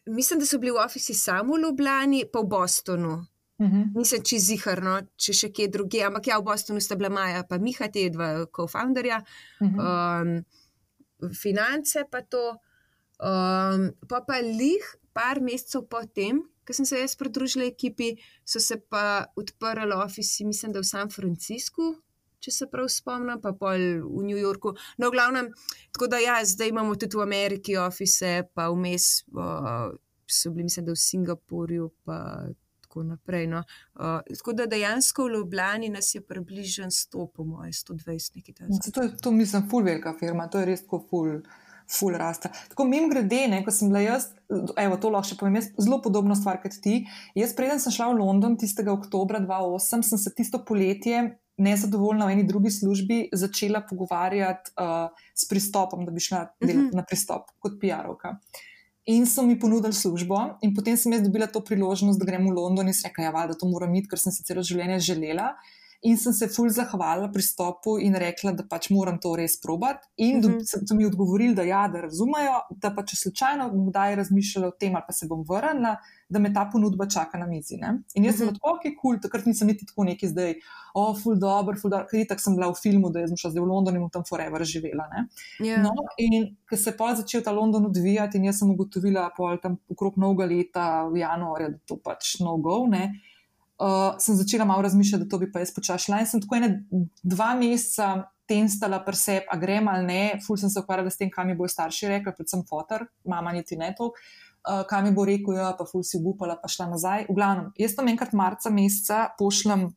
Speaker 2: mislim, da so bili v ofici samo v Ljubljani, pa v Bostonu. -huh. Mhm. Nisem čez ziharno, če še kje druge, ampak ja, v Bostonu sta bila Maja in Miha, te dva co-founderja, uh -huh. um, finance pa to. Um, pa pa lih, par mesecev potem, ko sem se jaz pridružila ekipi, so se pa odprli ofici, mislim, da v San Franciscu, če se prav spomnim, pa pol v New Yorku. No, v glavnem, tako da ja, zdaj imamo tudi v Ameriki ofise, pa vmes uh, so bili, mislim, da v Singapurju, pa tako naprej. No. Uh, tako da dejansko v Ljubljani nas je približno 100, po mojem, 120 nekaj
Speaker 3: takega. To, to mislim, ful velika firma, to je res tako ful. Ful rasta. Tako mim grede, ne, ko sem bila jaz, evo, to lahko še povem, jaz zelo podobno stvar kot ti. Jaz, preden sem šla v London tistega oktobra 2008, sem se tisto poletje nezadovoljna v eni drugi službi, začela pogovarjati uh, s pristopom, da bi šla delati uh mhm. -huh. na pristop kot PR-ovka. In so mi ponudili službo, in potem sem jaz dobila to priložnost, da grem v London in rekel, ja, da to moram iti, ker sem si celo življenje želela. In sem se fulj zahvalila pristopu in rekla, da pač moram to res probati. In uh -huh. so mi odgovorili, da ja, da razumejo, da pa če slučajno kdaj razmišljala o tem, ali pa se bom vrnila, da me ta ponudba čaka na mizi. Ne? In jaz uh -huh. sem mhm. tako, ok, kul, cool, takrat nisem niti tako neki zdaj, o, oh, fulj dobro, fulj dobro, ker tako sem bila v filmu, da sem šla zdaj v London in tam forever živela. Yeah. Ja. No, in ker se je pa začel ta London odvijati, in jaz sem ugotovila, pol tam okrog novega leta, v januarju, da to pač no go. Ne? Uh, sem začela malo razmišljati, da to bi pa jaz počašla. In sem tako ene dva meseca tenstala pri sebi, a grem ali ne, ful sem se ukvarjala s tem, kaj mi bo starši rekli, predvsem fotor, mama niti ne to. Uh, kaj mi bo rekel, ja, pa ful si upala, pa šla nazaj. V glavnem, jaz tam enkrat marca meseca pošljem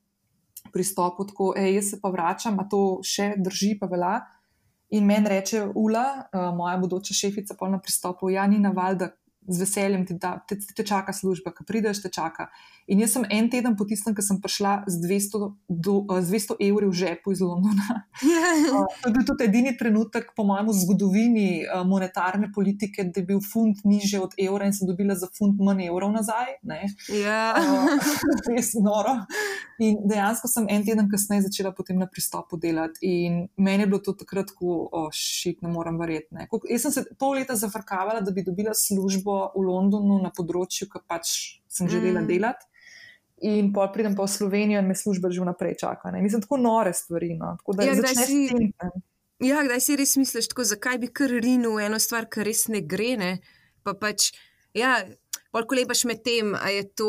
Speaker 3: pristop, tako, ej, jaz se pa vračam, a to še drži, pa velja. In meni reče Ula, uh, moja bodoča šefica, pa na pristopu, ja, ni naval, da z veseljem ti, da, te, te čaka služba, ki prideš, te čaka. In jaz sem en teden po tistem, ko sem prišla z 200, do, z 200 evri v žepu iz Londona. uh, to je bil tudi edini trenutek, po mojem, v zgodovini uh, monetarne politike, da je bil funt niže od evra in sem dobila za funt manj evrov nazaj.
Speaker 2: Ja. Uh,
Speaker 3: res noro. In dejansko sem en teden kasneje začela potem na pristopu delati. In meni je bilo to takrat, ko oh, šit, ne morem verjeti. Ne. Jaz sem se pol leta zafrkavala, da bi dobila službo v Londonu na področju, ki pač sem želela mm. delati in pa pridem pa v Slovenijo in me služba že vnaprej čaka. Ne? Mislim, tako nore stvari. No? Tako,
Speaker 2: ja, kdaj si, ja, kdaj si res misliš, tako, zakaj bi kar rinil eno stvar, kar res ne gre. Ne? Pa pač, ja, Polko lepaš med tem, a je to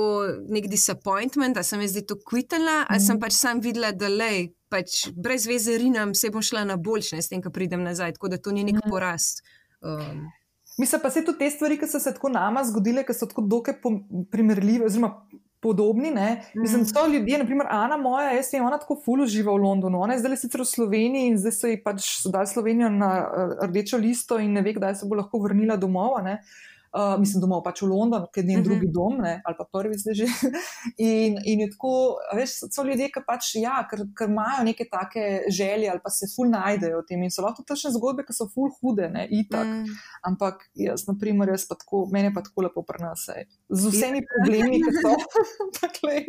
Speaker 2: nek disappointment, da sem jaz zdaj to kvitala, ali mm. sem pač sam videla, da le, pač brez veze rinam, se bom šla na boljše, s tem, ko pridem nazaj, tako da to ni nek mm. porast. Um.
Speaker 3: Mislim pa se tudi te stvari, ki so se tako nama zgodile, ki so tako dokaj primerljive, oziroma podobni. Mm. Mislim, da so ljudje, naprimer Ana, moja, jaz sem ona tako fulu živa v Londonu. Ona je zdaj sicer v Sloveniji in zdaj so ji pač dali Slovenijo na uh, rdečo listo in ne ve, kdaj se bo lahko vrnila domov. Uh, uh, mislim, domov pač v London, ker je njen uh -huh. drugi dom, ne, ali pa prvi zdaj že. in, in je tako, veš, so ljudje, ki pač, ja, ker, ker imajo neke take želje ali pa se ful najdejo v tem in so lahko točne zgodbe, ki so ful hude, ne, itak. Mm. Ampak jaz, na primer, jaz pa tako, mene pa tako lepo prenase. Z vsemi ja. problemi, ki so, tako je,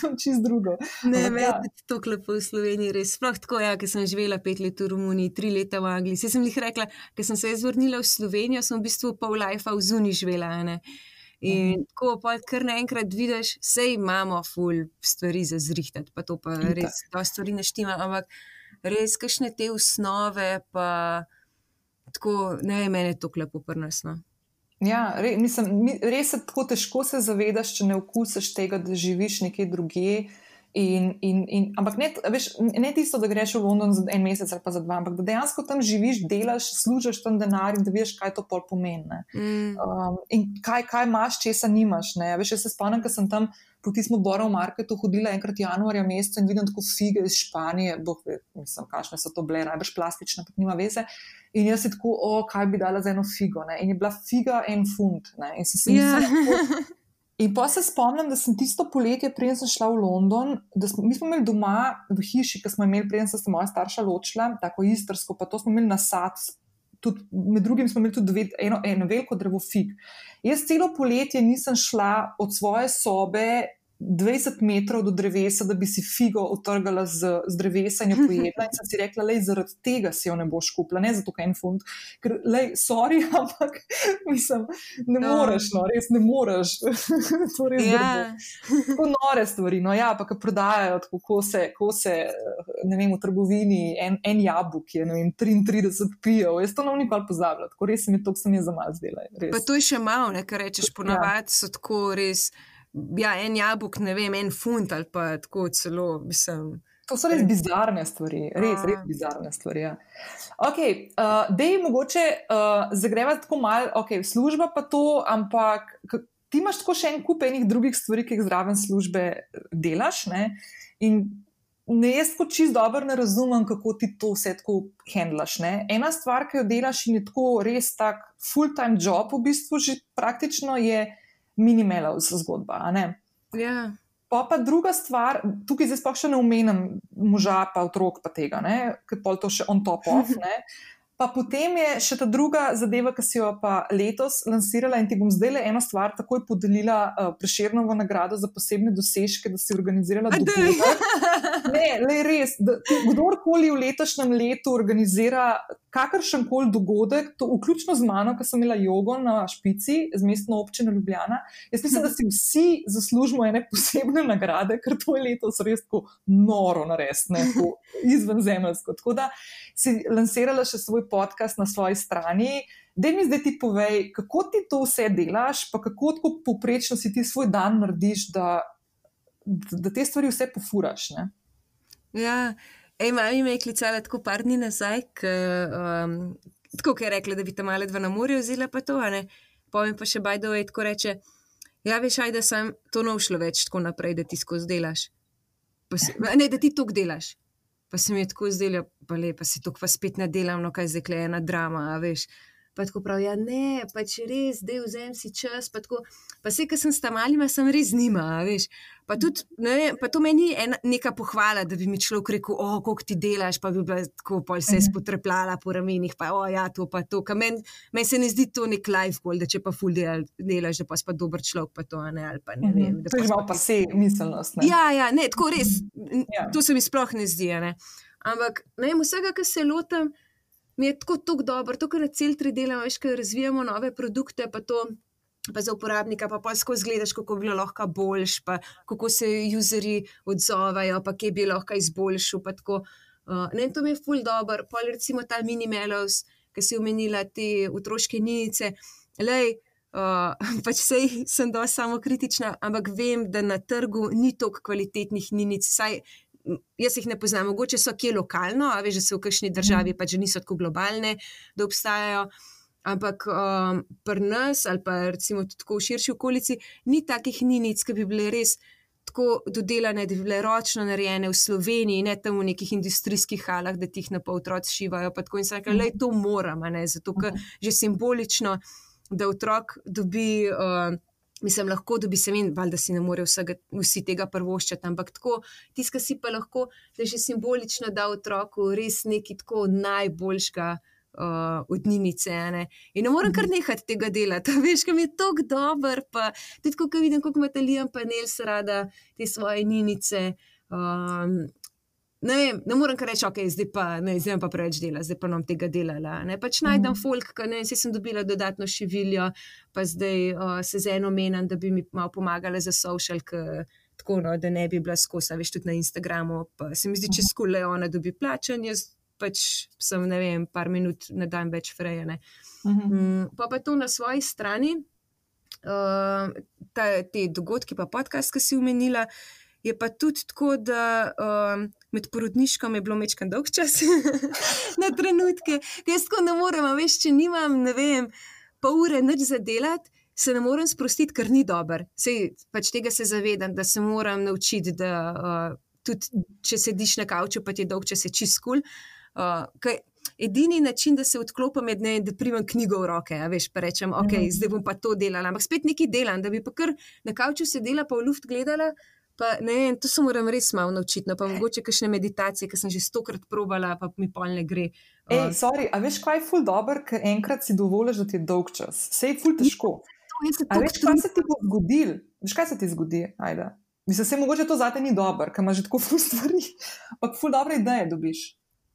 Speaker 3: to čist drugo.
Speaker 2: Ne, veš, ja. to klepo v Sloveniji, res. Sploh tako, ja, ker sem živela pet let v Romuniji, tri leta v Angliji. Saj sem jih rekla, ker sem se jaz vrnila v Slovenijo, sem v bistvu pol life v zunaj živela. Ne? In mhm. ko pa kar naenkrat vidiš, vse imamo, ful stvari za zrihtati, pa to pa In res, da stvari neštima, ampak res, kakšne te osnove, pa tako, ne, meni je to klepo prnasno.
Speaker 3: Ja, re, mislim, res je tako težko se zavedaš, če ne okusiš tega, da živiš nekje drugje. In, in, in, ampak ne, veš, ne tisto, da greš v London za en mesec ali pa za dva, ampak da dejansko tam živiš, delaš, služiš tam denar in da veš, kaj to pol pomeni. Mm. Um, in kaj, kaj imaš, če se nimaš. Ne? Veš, jaz se spomnim, ker sem tam po tistem Borov marketu hodila enkrat januarja meseca in vidim tako fige iz Španije, boh ve, mislim, kakšne so to bile, najbrž plastične, ampak nima veze. In jaz si tako, o, kaj bi dala za eno figo. Ne? In je bila figa en funt. Ne? In sem si yeah. mislila, In pa se spomnim, da sem tisto poletje, preden sem šla v London, da smo, smo imeli doma v hiši, ki smo imeli, preden sem se moja starša ločila, tako istrsko, pa to smo imeli na sad. Tudi, med drugim smo imeli tudi dve, eno, eno veliko drevo fig. Jaz celo poletje nisem šla od svoje sobe 20 metrov do drevesa, da bi si figo otrgala z, z drevesa in jo pojedla. In sem si rekla, da zaradi tega si jo ne boš kupila, ne zato, ker je en funt. Ker, lej, sorry, ampak mislim, ne no. moreš, no, res ne moreš. to res je. Yeah. Tako nore stvari. No, ja, pa ki prodajajo, kako se, ko se, ne vem, v trgovini en, en jabolk je, ne vem, 33 pijev. Jaz to ne bom nikoli pozabila, tako res se mi to, kar sem jaz za mal zdela.
Speaker 2: Pa to je še malo, ne, kar rečeš, ponavadi ja. so tako res ja, en jabolk, ne vem, en funt ali pa tako celo, mislim.
Speaker 3: To so res bizarne stvari, res, res bizarne stvari. Ja. Okay, uh, da je mogoče uh, zagrevati tako malo, okay, služba pa to, ampak ti imaš tako še en kup enih drugih stvari, ki jih zraven službe delaš. Ne? In ne jaz kot čist dobro ne razumem, kako ti to vse tako handlaš. Ne? Ena stvar, ki jo delaš in je tako res tak full-time job, v bistvu že praktično je minimalna zgodba.
Speaker 2: Ja.
Speaker 3: Pa pa druga stvar, tukaj zdaj sploh še ne omenjam moža, pa otrok, pa tega, ker pa to še on top off. Pa potem je še ta druga zadeva, ki si jo pa letos lansirala in ti bom zdaj le eno stvar takoj podelila uh, Preširnovo nagrado za posebne dosežke, da si organizirala dogodek. Ne, le res, da kdorkoli v letošnjem letu organizira kakršen koli dogodek, to vključno z mano, ki sem imela jogo na špici z mestno občino Ljubljana. Jaz mislim, da si vsi zaslužimo ene posebne nagrade, ker to je letos res tako noro narediti, izven zemljsko. Tako da si lansirala še svoj podcast na svoji strani. Da mi zdaj ti povej, kako ti to vse delaš, pa kako tako poprečno si ti svoj dan narediš, da, da te stvari vse pofuraš. Ne?
Speaker 2: Ja, Ej, mami me je klicala tako par dni nazaj, k, um, tako je rekla, da bi tam malo dva na morju vzela, pa to, ne. Povem pa še bajdo, je tako reče. Ja, veš, aj da sem to ne ušlo več tako naprej, da ti skozi delaš. Se, ne, da ti to delaš. Pa se mi je tako zdelo, pa lepo, pa si to pa spet ne delam, no kaj zdaj je ena drama, veš. Pa tako pravi, ja, ne, pa če res, da vzem si čas. Pa, tako, pa vse, ki sem s tam malima, sem res nima. Veš. Pa, tudi, ne, pa to meni je neka pohvala, da bi mi človek rekel, o, koliko ti delaš, pa bi bila tako pol se mhm. spotrepljala po ramenih, pa o, ja, to pa to. Meni men se ne zdi to nek life goal, da če pa ful del, delaš, da pa si pa dober človek, pa to ne, ali pa ne vem.
Speaker 3: Mhm. To je malo pa se miselnost.
Speaker 2: Ne? Ja, ja, ne, tako res, ja. to se mi sploh ne zdi. Ne. Ampak, ne, vsega, kar se lotam mi je tako, tako dobro, to, kar cel tri delamo, veš, ker razvijamo nove produkte, pa to. Pa za uporabnika, pa pa skozi gledaš, kako bi bilo lahko boljš, pa kako se userji odzovajo, pa kje bi lahko izboljšal. Uh, ne, to mi je ful dobro. Pa recimo ta minimelos, ki si omenila te otroške nice. Lej, uh, pač sej sem dosti samo kritična, ampak vem, da na trgu ni toliko kvalitetnih ninic, saj jaz jih ne poznam, mogoče so kje lokalno, a veš, da so v kakšni državi, pa že niso tako globalne, da obstajajo. Ampak um, pri nas, ali pa recimo tudi v širši okolici, ni takih ninic, ki bi bile res tako dodelane, da bi bile ročno narejene v Sloveniji, ne tam v nekih industrijskih halah, da ti jih na pol otroci šivajo. Pa tako in se reče, da je to moramo, zato ker že simbolično, da otrok dobi. Uh, Mislim, lahko dobi se min, da si ne more vsega, vsi tega prvoščati, ampak tako, tiska si pa lahko, da že simbolično da otroku res nekaj tako najboljšega uh, od ninice. Ne? In ne morem kar mhm. nehati tega delati, veš, kam je tako dober, pa tudi ko vidim, kako ima Talijan panel, se rada te svoje ninice. Um, ne, vem, ne morem kar reči, ok, zdaj pa ne, zdaj pa preveč dela, zdaj pa nam tega delala. Ne, pač najdem mm. folk, ki ne, sem dobila dodatno šiviljo, pa zdaj uh, se z eno menim, da bi mi malo pomagala za social. Tako, no, da ne bi bila skosa, veš, tudi na Instagramu. Pa se mi zdi, če mhm. skole ona dobi plačen, jaz pač sem, ne vem, par minut na dan več frejene. Mhm. -huh. mm, pa pa to na svoji strani, uh, ta, te dogodke, pa podcast, ki si umenila, je pa tudi tako, da. Uh, med porodniškom je bilo mečkan dolg čas na trenutke. Jaz tako ne morem, veš, če nimam, ne vem, pol ure noč za delati. Se ne morem sprostiti, ker ni dober. Sej, pač tega se zavedam, da se moram naučiti, da uh, tudi če sediš na kavču, pa ti je dolg, če se čist kul. Uh, edini način, da se odklopim, je, da primem knjigo v roke. Veš, pa rečem, ok, mm. zdaj bom pa to delala. Ampak spet nekaj delam, da bi pa kar na kavču sedela, pa v luft gledala. Pa, ne, to se moram res malo naučiti. No, pa mogoče kakšne meditacije, ki sem že stokrat probala, pa mi pol ne gre.
Speaker 3: Ej, uh, sorry, a veš, kaj je ful dobr, ker enkrat si dovoliš, da ti je dolg čas. Vse je ful težko. A veš, kaj se ti bo zgodil? Veš, kaj se ti zgodi? Ajde. Mislim, se mogoče to zate ni dobro, ker imaš že tako ful stvari, ampak ful dobre ideje dobiš.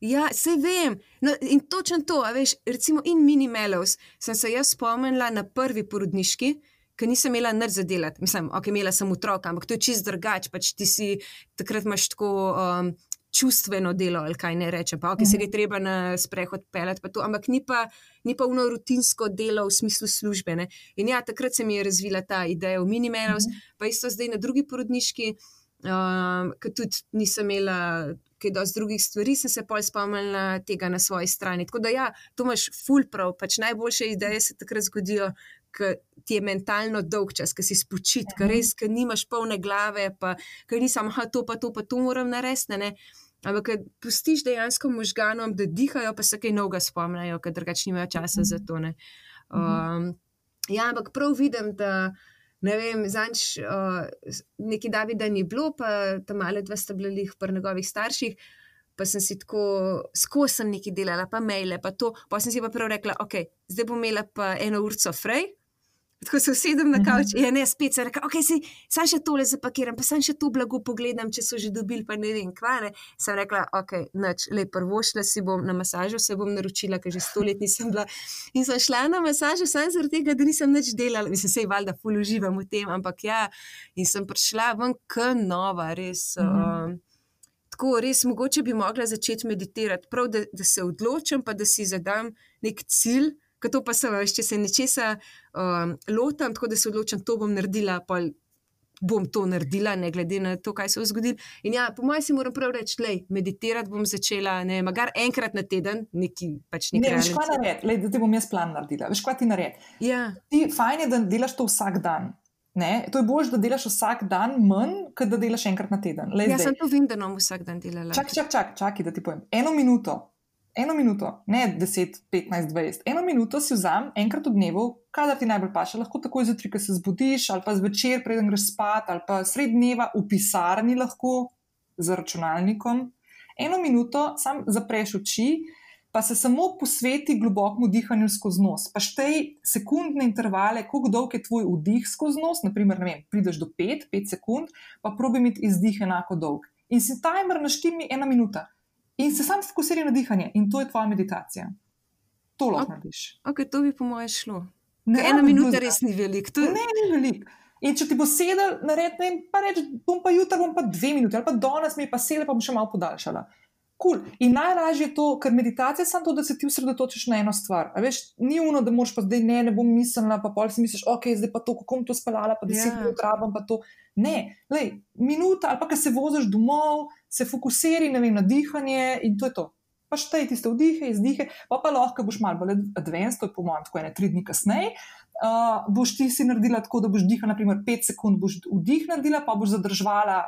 Speaker 2: Ja, se vem. No, in točno to, veš, recimo in minimelos sem se jaz spomnila na prvi porodniški ker nisem imela nič za delati. Mislim, ok, imela sem otroka, ampak to je čist drugače. Pač ti si takrat imaš tako. Um, Čustveno delo, ali kaj ne reče, pa okay, se je treba na sprehod pelati, pa ampak ni pa, ni pa uno rutinsko delo v smislu službe. Ne? In ja, takrat se mi je razvila ta ideja o minimalus, mm -hmm. pa isto zdaj na drugi porodniški. um, ker tudi nisem imela kaj dosti drugih stvari, sem se pol spomnila tega na svoji strani. Tako da ja, to imaš full prav, pač najboljše ideje se takrat zgodijo. Ker ti je mentalno dolg čas, ki si spočit, ker res, ker nimaš polne glave, pa ker nisem, ah, to pa to, pa to moram narediti. Ne? Ampak, ker pustiš dejansko možganom, da dihajo, pa se kaj novega spomnijo, ker drugače nimajo časa za to. Ne? Um, ja, ampak prav vidim, da ne vem, zanč uh, neki Davida ni bilo, pa tam male dva sta bili pri njegovih starših. Pa sem si tako, skozi sem nekaj delala, pa maile, pa to. Pa sem si pa prav rekla, ok, zdaj bom imela pa eno urco frej, Tako se usedem na kavč, in mhm. ja, spet se reče, ok, si, sam še tole zapakiram, pa sam še to blago pogledam, če so že dobili, pa ne vem, kva ne. Sem rekla, ok, noč, le prvo šla si bom na masažo, se bom naročila, ker že sto let nisem bila. In sem šla na masažo, samo zaradi tega, da nisem več delala, mislim, se je valjda ful uživam v tem, ampak ja, in sem prišla ven k nova, res. Mm -hmm. Tako res mogoče bi mogla začeti meditirati, prav da, da se odločim, pa da si zadam nek cilj, Ker to pa se veš, če se nečesa um, lotam, tako da se odločim, to bom naredila, pa bom to naredila, ne glede na to, kaj se bo zgodilo. In ja, po mojem si moram prav reči, da meditirati bom začela, ne, magar enkrat na teden, neki pač nekaj.
Speaker 3: Ne, veš, kaj naredi, da ti bom jaz plan naredila. Veš, kaj ti naredi?
Speaker 2: Ja.
Speaker 3: Ti fajn je, da delaš to vsak dan. Ne? To je bolje, da delaš vsak dan manj, kot da delaš enkrat na teden.
Speaker 2: Lej, ja, zdaj. sem to bom vsak dan delala.
Speaker 3: Čakaj, čak, čak, da ti povem. Eno minuto, eno minuto, ne 10, 15, 20, eno minuto si vzam enkrat v dnevu, kadar ti najbolj paše, lahko takoj zjutraj, ko se zbudiš, ali pa zvečer, preden greš spat, ali pa sred dneva v pisarni lahko z računalnikom. Eno minuto sam zapreš oči. Pa se samo posveti globokemu dihanju skozi nos. Pa štej sekundne intervale, kako dolg je tvoj vdih skozi nos. Naprimer, vem, prideš do 5, 5 sekund, pa probi imeti izdih enako dolg. In si timer naštimi ena minuta in se sam fokusiraj na dihanje, in to je tvoja meditacija. To lahko narediš.
Speaker 2: Okay, to bi po mojem šlo. Ne, ena minuta res ni veliko.
Speaker 3: Je... Ne, ni veliko. In če ti bo sedel, naredi, pa reči, bom pa jutra, bom pa dve minuti, ali pa danes mi je pa sedel, pa bom še malo podaljšala. Cool. In najlažje je to, ker meditacija je samo to, da se ti usredotočiš na eno stvar. Veš, ni uno, da moraš pa zdaj ne, ne bom mislila, pa pol si misliš, ok, zdaj pa to, kako bom to spala, pa deset yeah. Ja. minut rabam, pa to. Ne, lej, minuta ali pa, ker se voziš domov, se fokusiri vem, na dihanje in to je to. Pa štej tiste vdihe, izdihe, pa pa lahko boš malo bolj advanced, to je po mojem, tako ene tri dni kasneje. Uh, boš ti si naredila tako, da boš dihala, naprimer, 5 sekund, boš vdih naredila, pa boš zadržala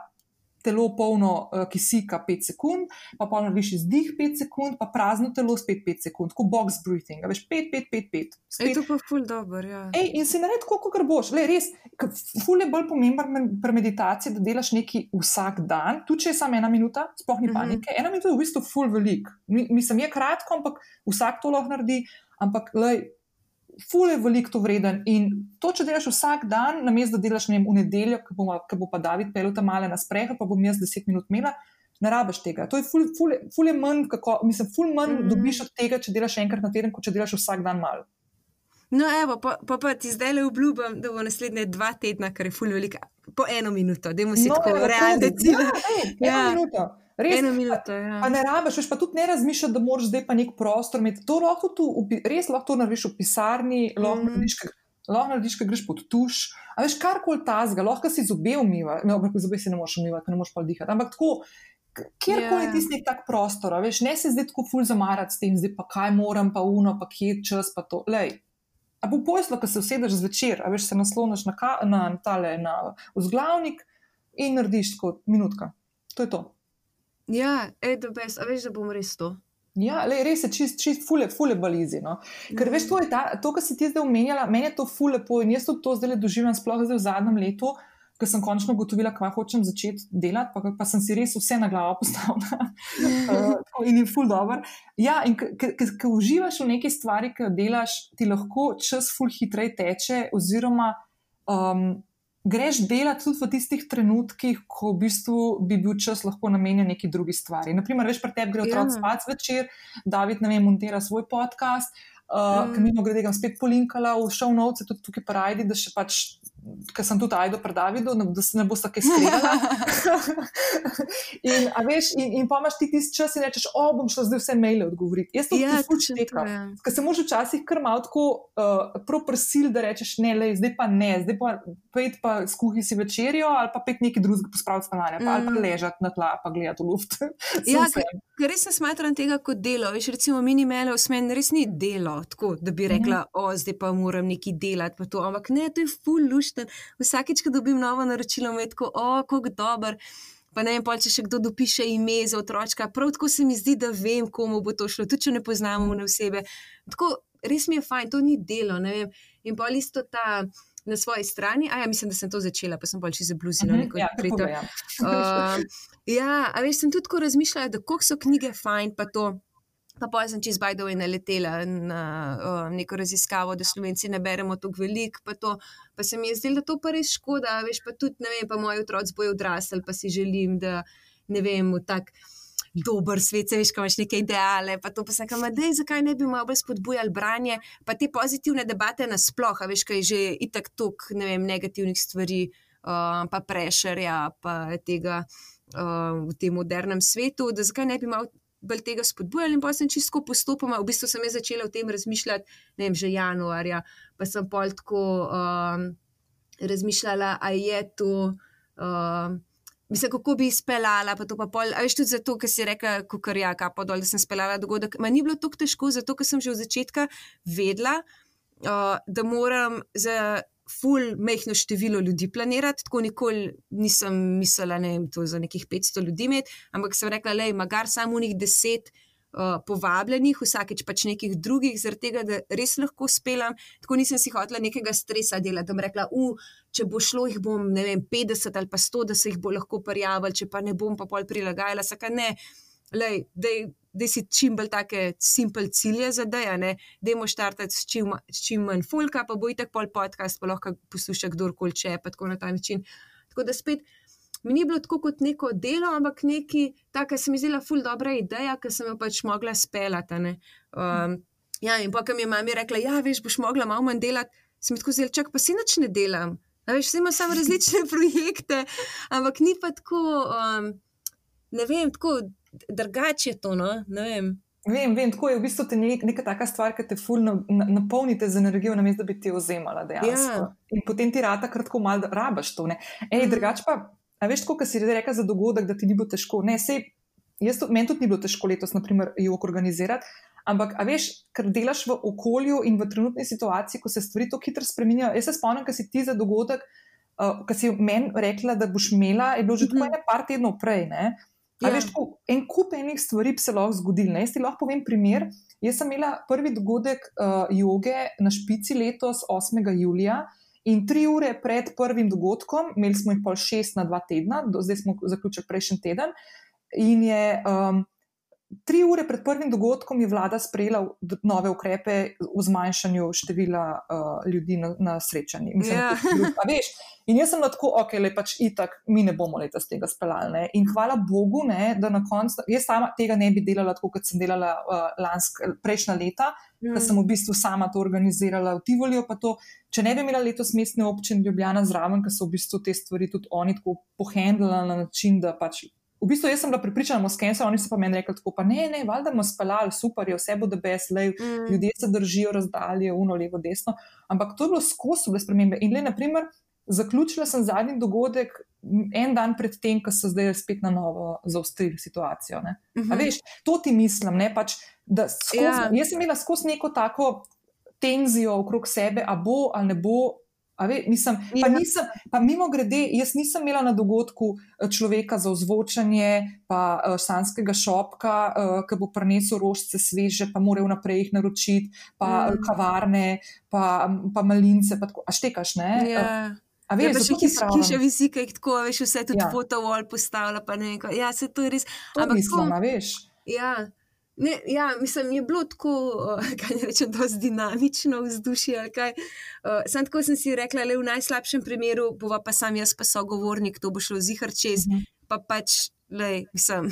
Speaker 3: telo polno uh, kisika 5 sekund, pa pa narediš izdih 5 sekund, pa prazno telo spet 5 sekund, kot box breathing, veš 5, 5, 5, 5.
Speaker 2: Ej, to pa je ful dobro. Ja.
Speaker 3: Ej, in si naredi tako, kot boš. Le, res, ful je bolj pomemben pri meditaciji, da delaš nekaj vsak dan, tudi če je samo ena minuta, sploh ni mhm. panike. Mm -hmm. Ena minuta je v bistvu ful velik. Mislim, je kratko, ampak vsak to lahko naredi. Ampak, lej, ful je veliko to vreden. In to, če delaš vsak dan, na mestu, da delaš ne vem, v nedeljo, ki bo pa David pelil tam male na sprehod, pa bom jaz 10 minut imela, ne rabiš tega. To je ful, ful, ful je manj, kako, mislim, ful manj mm -hmm. dobiš od tega, če delaš enkrat na teden, kot če delaš vsak dan malo.
Speaker 2: No, evo, pa, pa, pa ti zdaj le obljubim, da bo naslednje dva tedna, kar je ful velika, po eno minuto, da bomo si no, tako realni cilj.
Speaker 3: Ja, eno minuto.
Speaker 2: Res, eno minuto. Ja.
Speaker 3: Pa ne rabiš, pa tudi ne razmišljati, da moraš zdaj pa nek prostor imeti. To lahko tu, res lahko to narediš v pisarni, lahko mm -hmm. narediš, lahko narediš, kaj greš pod tuš. A veš, karkoli tazga, lahko si zobe umiva, no, zobe si ne moreš umivati, ker ne moreš pa dihati. Ampak tako, kjerkoli je ja. tisti tak prostor, veš, ne se zdaj tako ful zamarati s tem, zdaj pa kaj moram, pa uno, pa kje čas, pa to. Lej. A bo pojslo, ko se usedeš zvečer, a veš, se nasloniš na, na, na tale, na vzglavnik in narediš kot minutka. To je to.
Speaker 2: Ja, ej, da bes, a veš, da bom res to.
Speaker 3: Ja, le, res je čist, čist fule, fule balizi. No? Ker veš, to je ta, to, kar si ti zdaj omenjala, meni je to fule po in jaz to, to zdaj doživljam, sploh zdaj v zadnjem letu, ko sem končno ugotovila, kva hočem začeti delati, pa, pa sem si res vse na glavo postavila uh, in je ful dobro. Ja, in ko uživaš v neki stvari, ki jo delaš, ti lahko čas ful hitreje teče, oziroma um, greš delati tudi v tistih trenutkih, ko v bistvu bi bil čas lahko namenjen neki drugi stvari. Naprimer, veš, pri tebi gre otrok ja. spat zvečer, David, ne vem, montira svoj podcast. Uh, mm. Ki mimo grede, ga spet polinkala v šovnovce, tudi tukaj pa rajdi, da še pač ker sem tudi ajdo pred Davidom, da se ne bo tako skrbela. in, in, in pa imaš ti tisti čas in rečeš, o, bom šla zdaj vse maile odgovoriti. Jaz to ja, tudi tekam. Ja. Ker se moraš včasih kar malo tako uh, prosil, da rečeš, ne, le, zdaj pa ne, zdaj pa pet pa skuhi si večerjo ali pa pet neki drugega pospraviti stanovanje, mm. ali pa mm. ležati na tla, pa gledati v luft.
Speaker 2: ja, ker res ne smatram tega kot delo. Veš, recimo, mini mail, usmen res ni delo, tako da bi rekla, mm. o, zdaj pa moram nekaj delati. Ampak ne, to je full lušten. Vsakeč, ko dobim novo naročilo, me tako, o, kako dober. Pa ne vem, pa če še kdo dopiše ime za otroka. Prav tako se mi zdi, da vem, komu bo to šlo, tudi če ne poznamo ne osebe. Tako res mi je fajn, to ni delo. In pa isto ta na svoji strani. A ja, mislim, da sem to začela, pa sem bolj čez zabluzila. Uh -huh, ja, ja. uh, ja, a veš, sem tudi tako razmišljala, da koliko so knjige fajn, pa to. Pa pa sem čez Bajdo in naletela na uh, neko raziskavo, da slovenci ne beremo tako veliko. Pa, pa se mi je zdelo, da to pa res škoda. Veš, pa tudi, ne vem, pa moji otroci bojo odrasli, pa si želim, da ne vem, tako dober svet, veš, ko imaš neke ideale. Pa to pa sem rekel, da je zakaj ne bi malo bolj spodbujali branje, pa te pozitivne debate nasplošno, veš, kaj je že itak tok ne vem, negativnih stvari, uh, pa prešerja, pa tega uh, v tem modernem svetu, da zakaj ne bi malo. Bolj tega spodbujali, in pa sem čisto postopoma, v bistvu sem začela o tem razmišljati, ne vem, že januarja, pa sem pol tako um, razmišljala, a je to. Um, Mislim, kako bi izpeljala, pa to pa pol. A veš tudi zato, ker si rekla, kukar ja, kapo dol, da sem speljala dogodek. Ma ni bilo tako težko, zato ker sem že od začetka vedela, uh, da moram za full mehno število ljudi planirati. Tako nikoli nisem mislila, ne vem, to za nekih 500 ljudi imeti, ampak sem rekla, le, magar samo unih deset. Uh, povabljenih, vsakeč pač nekih drugih, zaradi tega, da res lahko spelam. Tako nisem si hotela nekega stresa delati, da bom rekla, če bo šlo, jih bom ne vem, 50 ali pa 100, da se jih bo lahko prijavili, če pa ne bom pa pol prilagajala. Saka ne, da si čim bolj take simple cilje za deja, ne, da jemo štartati s čim, čim manj fulka, pa bo itak pol podcast, pa lahko posluša kdorkoli če, pa tako na ta način. Tako da spet mi ni bilo tako kot neko delo, ampak neki, tako se mi zdela ful dobra ideja, ki sem jo pač mogla spelati. Um, ja, in pa, ki mi je mama rekla, ja, veš, boš mogla malo manj delati, sem tako zelo čak, pa si nič ne delam. Veš, imamo samo različne projekte, ampak ni pa tako, um, ne vem, tako drugače je to. No? Vem.
Speaker 3: Vem, vem, tako je v bistvu nek, neka taka stvar, ki te fulno napolnite z energijo, namesto da bi ti ozemala. Ja. In potem ti rata kratko malo rabaš to. Ej, mm. drugače pa, A veš, kot si rekel za dogodek, da ti ni bilo težko. Ne, sej, jaz, meni tudi ni bilo težko letos, naprimer, jog organizirati. Ampak, a veš, ker delaš v okolju in v trenutni situaciji, ko se stvari tako hitro spremenjajo. Jaz se spomnim, kaj si ti za dogodek, uh, kaj si meni rekla, da boš imela, je bilo že tako mm -hmm. nekaj tednov prej. Ne? Ja. veš, tako, en kup enih stvari bi se lahko zgodil. Ne? Jaz ti lahko povem primer. Jaz sem imela prvi dogodek uh, joge na špici letos, 8. julija. In tri ure pred prvim dogodkom, imeli smo jih pol šest na dva tedna, do zdaj smo zaključili prejšnji teden. In je um, tri ure pred prvim dogodkom je vlada sprejela nove ukrepe v zmanjšanju števila uh, ljudi na, na srečanju. Yeah. Ja. In jaz sem lahko, ok, le pač itak, mi ne bomo leta z tega speljali. Ne? In hvala Bogu, ne, da na koncu, jaz sama tega ne bi delala tako, kot sem delala uh, lansk, prejšnja leta, mm. ker sem v bistvu sama to organizirala v Tivolijo. Če ne bi imela letos mestne občine Ljubljana zraven, ker so v bistvu te stvari tudi oni tako pohendlali na način, da pač. V bistvu jaz sem bila pripričana, da bomo oni so pa meni rekli, tako pa ne, ne, valjda bomo speljali, super je, vse bo da bes, le mm. ljudje se držijo razdalje, uno, levo, desno. Ampak to je bilo skozi bile spremembe. In le, naprimer, zaključila sem zadnji dogodek en dan pred tem, ko so zdaj spet na novo zaostrili situacijo. Uh -huh. veš, to ti mislim, ne pač skozi, ja. jaz sem imela skozi neko tako tenzijo okrog sebe, a bo ali ne bo. Ve, mislim, pa, nisem, pa mimo grede, jaz nisem imela na dogodku eh, človeka za ozvočanje, pa uh, sanskega šopka, uh, ki bo prinesel rožce sveže, pa mora vnaprej jih naročiti, pa mm. kavarne, pa, pa malince. Pa a štekaš, ne?
Speaker 2: Ja. A veš, ja, še ki so še vizike, tako veš, vse tudi ja. fotovol postavlja, pa ne vem, ja, se to je res.
Speaker 3: To Ampak mislim, tako, veš.
Speaker 2: Ja. Ne, ja, mislim, je bilo tako, kaj ne rečem, dosti dinamično vzdušje. Uh, sam tako sem si rekla, le v najslabšem primeru, bova pa sam jaz, pa sogovornik, to bo šlo zihar čez, mhm. pa pač, le, mislim,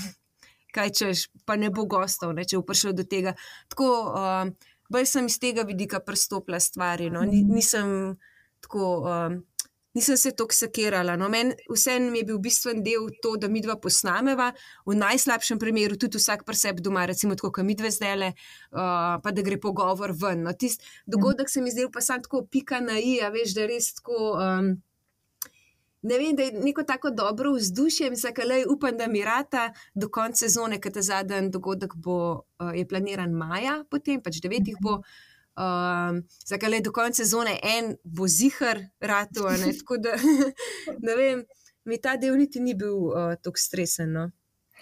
Speaker 2: kaj češ, pa ne bo gostov, ne, če bo prišlo do tega. Tako, uh, bolj sem iz tega vidika pristopila stvari. No. Nisem tako. Uh, nisem se tako sakirala. No, Vsem je bil bistven del to, da mi dva posnameva, v najslabšem primeru tudi vsak pri sebi doma, recimo tako, kot mi dve zdele, uh, pa da gre pogovor ven. No, Tisti dogodek se mi zdel pa sam tako pika na i, a veš, da res tako. Um, Ne vem, da je neko tako dobro vzdušje, mislim, da le upam, da mi rata do konca sezone, ker ta zadnji dogodek bo, uh, je planiran maja, potem pač devetih bo. Uh, Um, Zakaj le do konca sezone en bo zihar, rado. Tako da ne vem, mi ta del niti ni bil uh, tako stresen. No.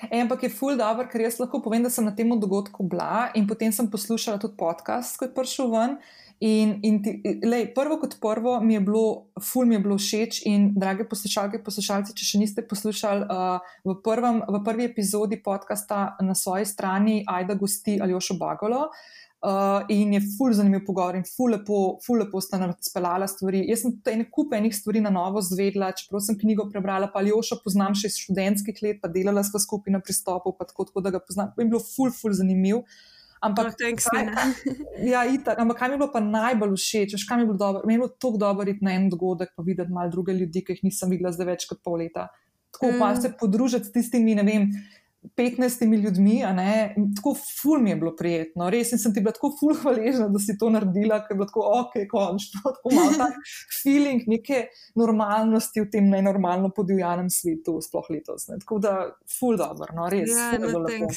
Speaker 3: E, ampak je ful dobro, ker jaz lahko povem, da sem na tem dogodku bila in potem sem poslušala tudi podcast, ko je prišel ven. In, in ti, lej, prvo kot prvo mi je bilo, ful mi je bilo všeč. In, drage poslušalke, poslušalci, če še niste poslušali, uh, v, prvem, v prvi epizodi podcasta na svoji strani Aida gosti Aljošo Bagolo. Uh, Uh, in je ful zanimiv pogovor in ful lepo, ful lepo sta nam speljala stvari. Jaz sem te ene kupe enih stvari na novo zvedla, čeprav sem knjigo prebrala, pa Ljoša poznam še iz študentskih let, pa delala sva skupaj na pristopu, pa tako, tako da ga poznam. In bilo ful, ful zanimiv.
Speaker 2: Ampak, oh, kaj,
Speaker 3: ja, itak, ampak kaj mi je bilo pa najbolj všeč, veš, kaj mi je bilo dobro? Meni je bilo tako dobro iti na en dogodek, pa videti malo druge ljudi, ki jih nisem videla zdaj več kot pol leta. Tako mm. pa se podružiti s tistimi, ne vem. 15 ljudmi, tako ful mi je bilo prijetno. Res sem ti bila tako ful hvaležna, da si to naredila, ker je bilo tako ok, končno. Tako malo tak feeling neke normalnosti v tem nenormalno podivjanem svetu, sploh letos. Ne. Tako da ful dobro, no res.
Speaker 2: Ja, ful je
Speaker 3: bilo
Speaker 2: lepo.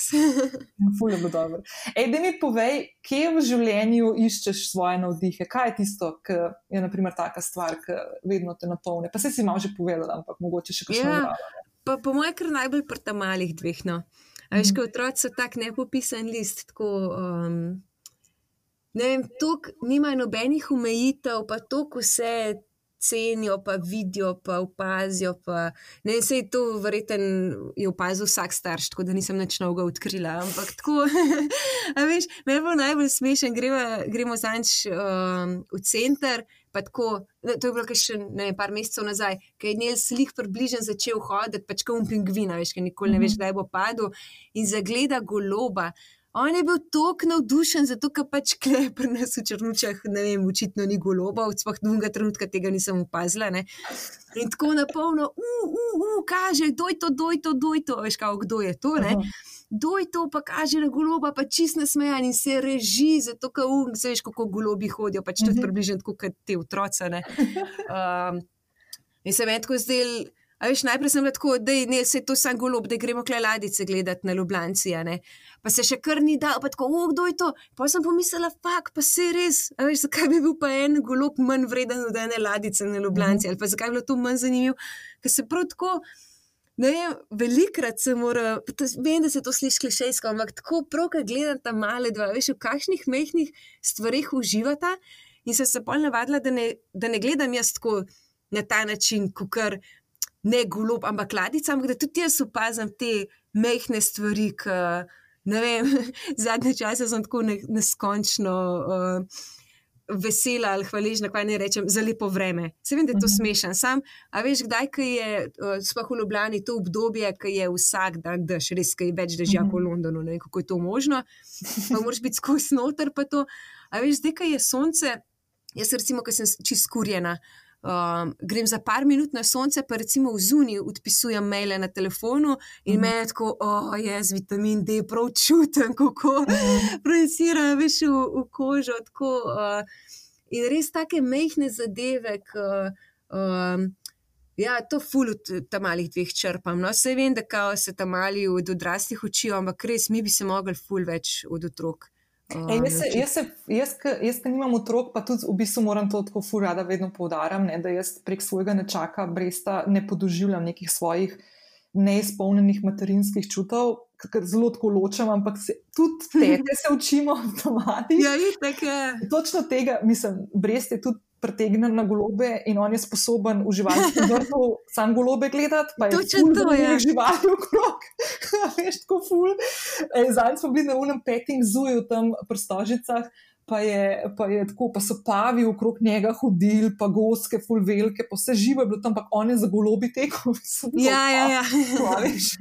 Speaker 3: Ful je bilo dobro. Ej, da mi povej, kje v življenju iščeš svoje navdihe? Kaj je tisto, ki je naprimer taka stvar, ki vedno te napolne? Pa se si malo že povedala, ampak mogoče še kaj še
Speaker 2: ja. Pa po mojem, kar najbolj pri tam malih dveh. No. A veš, mhm. kot otroci so tak nepopisan list. Tako, um, ne vem, tukaj nimajo nobenih omejitev, pa to, ko se cenijo, pa vidijo, pa opazijo. Pa, ne vem, se je to verjeten, je opazil vsak starš, tako da nisem več novega odkrila. Ampak tako, a veš, me bo najbolj smešen, gremo, gremo zanč um, v center. Tako, to je bilo še ne, par mesecev nazaj, ki je Nils slih približen začel hoditi, pač kot um pingvina, veš, ki nikoli ne veš, mhm. kdaj bo padel in zagleda goloba. On je bil tako navdušen, zato ker pač klepr nas v črnučah, ne vem, očitno ni goloba, od sploh drugega trenutka tega nisem opazila. Ne. In tako na polno, uf, uf, uf, kaže, doj to, doj to, doj to, veš, kao, kdo je to. Ne. Doj to, pa kaže na goloba, pa čist nasmejan in se reži, zato ker um, veš, kako golobi hodijo, pač tudi približno tako, kot te otroce. Um, in se meni tako zdel. A veš, najprej sem tako, da je vse to samo golob, da gremo kle ladice gledati na Ljubljanci. Pa se še kar ni dal, pa tako, oh, kdo je to? Pa sem pomislila, fak, pa se res. A veš, zakaj bi bil pa en golob manj vreden od ene ladice na Ljubljanci? Mhm. Ali pa zakaj bi bilo to manj zanimivo? Ker se prav tako, ne vem, velikrat se mora, vem, da se to sliši klišejsko, ampak tako prav, kad gledam ta male dva, veš, v kakšnih mehkih stvarih uživata in se se pol navadila, da ne, da ne gledam jaz tako na ta način, kot kar ne golob, ampak ladica, ampak da tudi jaz opazim te mehke stvari, ki ne vem, zadnje čase sem tako neskončno. Uh, Vesela ali hvaležna, kaj ne rečem, za lepo vreme. Se vem, da je to mhm. smešen. Sam, a veš, kdaj je, uh, sploh v Ljubljani, to obdobje, ki je vsak dan dež, res, ki je več dežja po mhm. Londonu, ne vem, kako je to možno. Pa moraš biti skozi noter, pa to. A veš, zdaj, ki je sonce, jaz recimo, ki sem čist skurjena, uh, um, grem za par minut na sonce, pa recimo v zuni odpisujem maile na telefonu in mm. me je tako, oh, jaz vitamin D prav čutim, kako mm. projicira veš v, v kožo. Tako, uh, in res take mehne zadeve, ki. Um, Ja, to ful od tam malih dveh črpam. No, vse vem, da se tam mali od odraslih učijo, ampak res mi bi se mogli ful več od otrok.
Speaker 3: Ej, jaz, se, jaz, se, jaz, jaz, ki nimam otrok, pa tudi v bistvu moram to tako furada vedno poudarjati, da jaz prek svojega nečaka bresta ne podoživljam nekih svojih neizpolnjenih materinskih čutov, ker zelo tako ločem, ampak se, tudi tega se učimo avtomatično.
Speaker 2: Ja, je.
Speaker 3: Točno tega, mislim, brest je tudi pretegne na golobe in on je sposoben v živalskem vrtu sam golobe gledati, pa je
Speaker 2: to to,
Speaker 3: ja. živali okrog. Veš, tako ful. E, Zdaj smo bili na unem petting zuju tam v stožicah. Pa, je, pa, je tako, pa so pavi okrog njega hodili, pa goske, full velike, pa vse živo je bilo tam, ampak on je za golobi tekel.
Speaker 2: Ja, ja, ja.
Speaker 3: veš,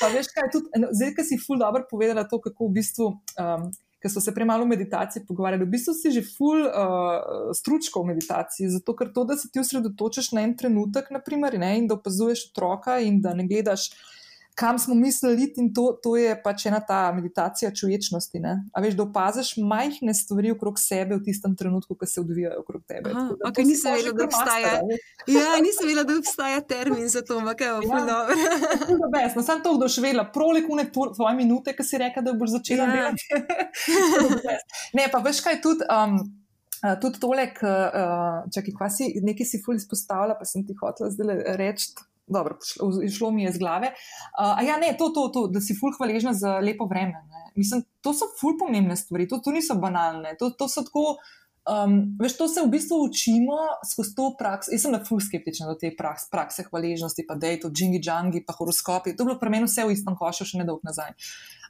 Speaker 3: pa veš, kaj je tudi, zdaj, ki si full dobro povedala to, kako v bistvu um, ker so se premalo v meditaciji pogovarjali. V bistvu si že full uh, stručko v meditaciji, zato ker to, da se ti osredotočaš na en trenutek, naprimer, ne, in da opazuješ otroka in da ne gledaš kam smo mislili, in to, to je pač ena ta meditacija čuječnosti. A veš, da opaziš majhne stvari okrog sebe v tistem trenutku, ko se odvijajo okrog tebe.
Speaker 2: Aha, da, okay, nisem vedela, da obstaja. Ja, nisem vedela, da obstaja termin za to, ampak je ja,
Speaker 3: dobro. No, sem to doživela, prolikune tvoje minute, ki si rekel, da boš začela ja. delati. ne, pa veš kaj tudi. Um, Tudi tole, uh, če si nekaj si fully izpostavila, pa sem ti hotela zdaj reči, dobro, šlo mi je z glave. Uh, ja, ne, to, to, to, da si fulh hvaležna za lepo vreme. Ne. Mislim, to so fulh pomembne stvari, to, to niso banalne. To, to so tako. Um, veš, to se v bistvu učimo skozi to prakso. Jaz sem na full skeptičen do te praks, prakse hvaležnosti, pa da je to džingi džangi, pa horoskopi. To je bilo pri meni vse v istem košu, še nedolgo nazaj.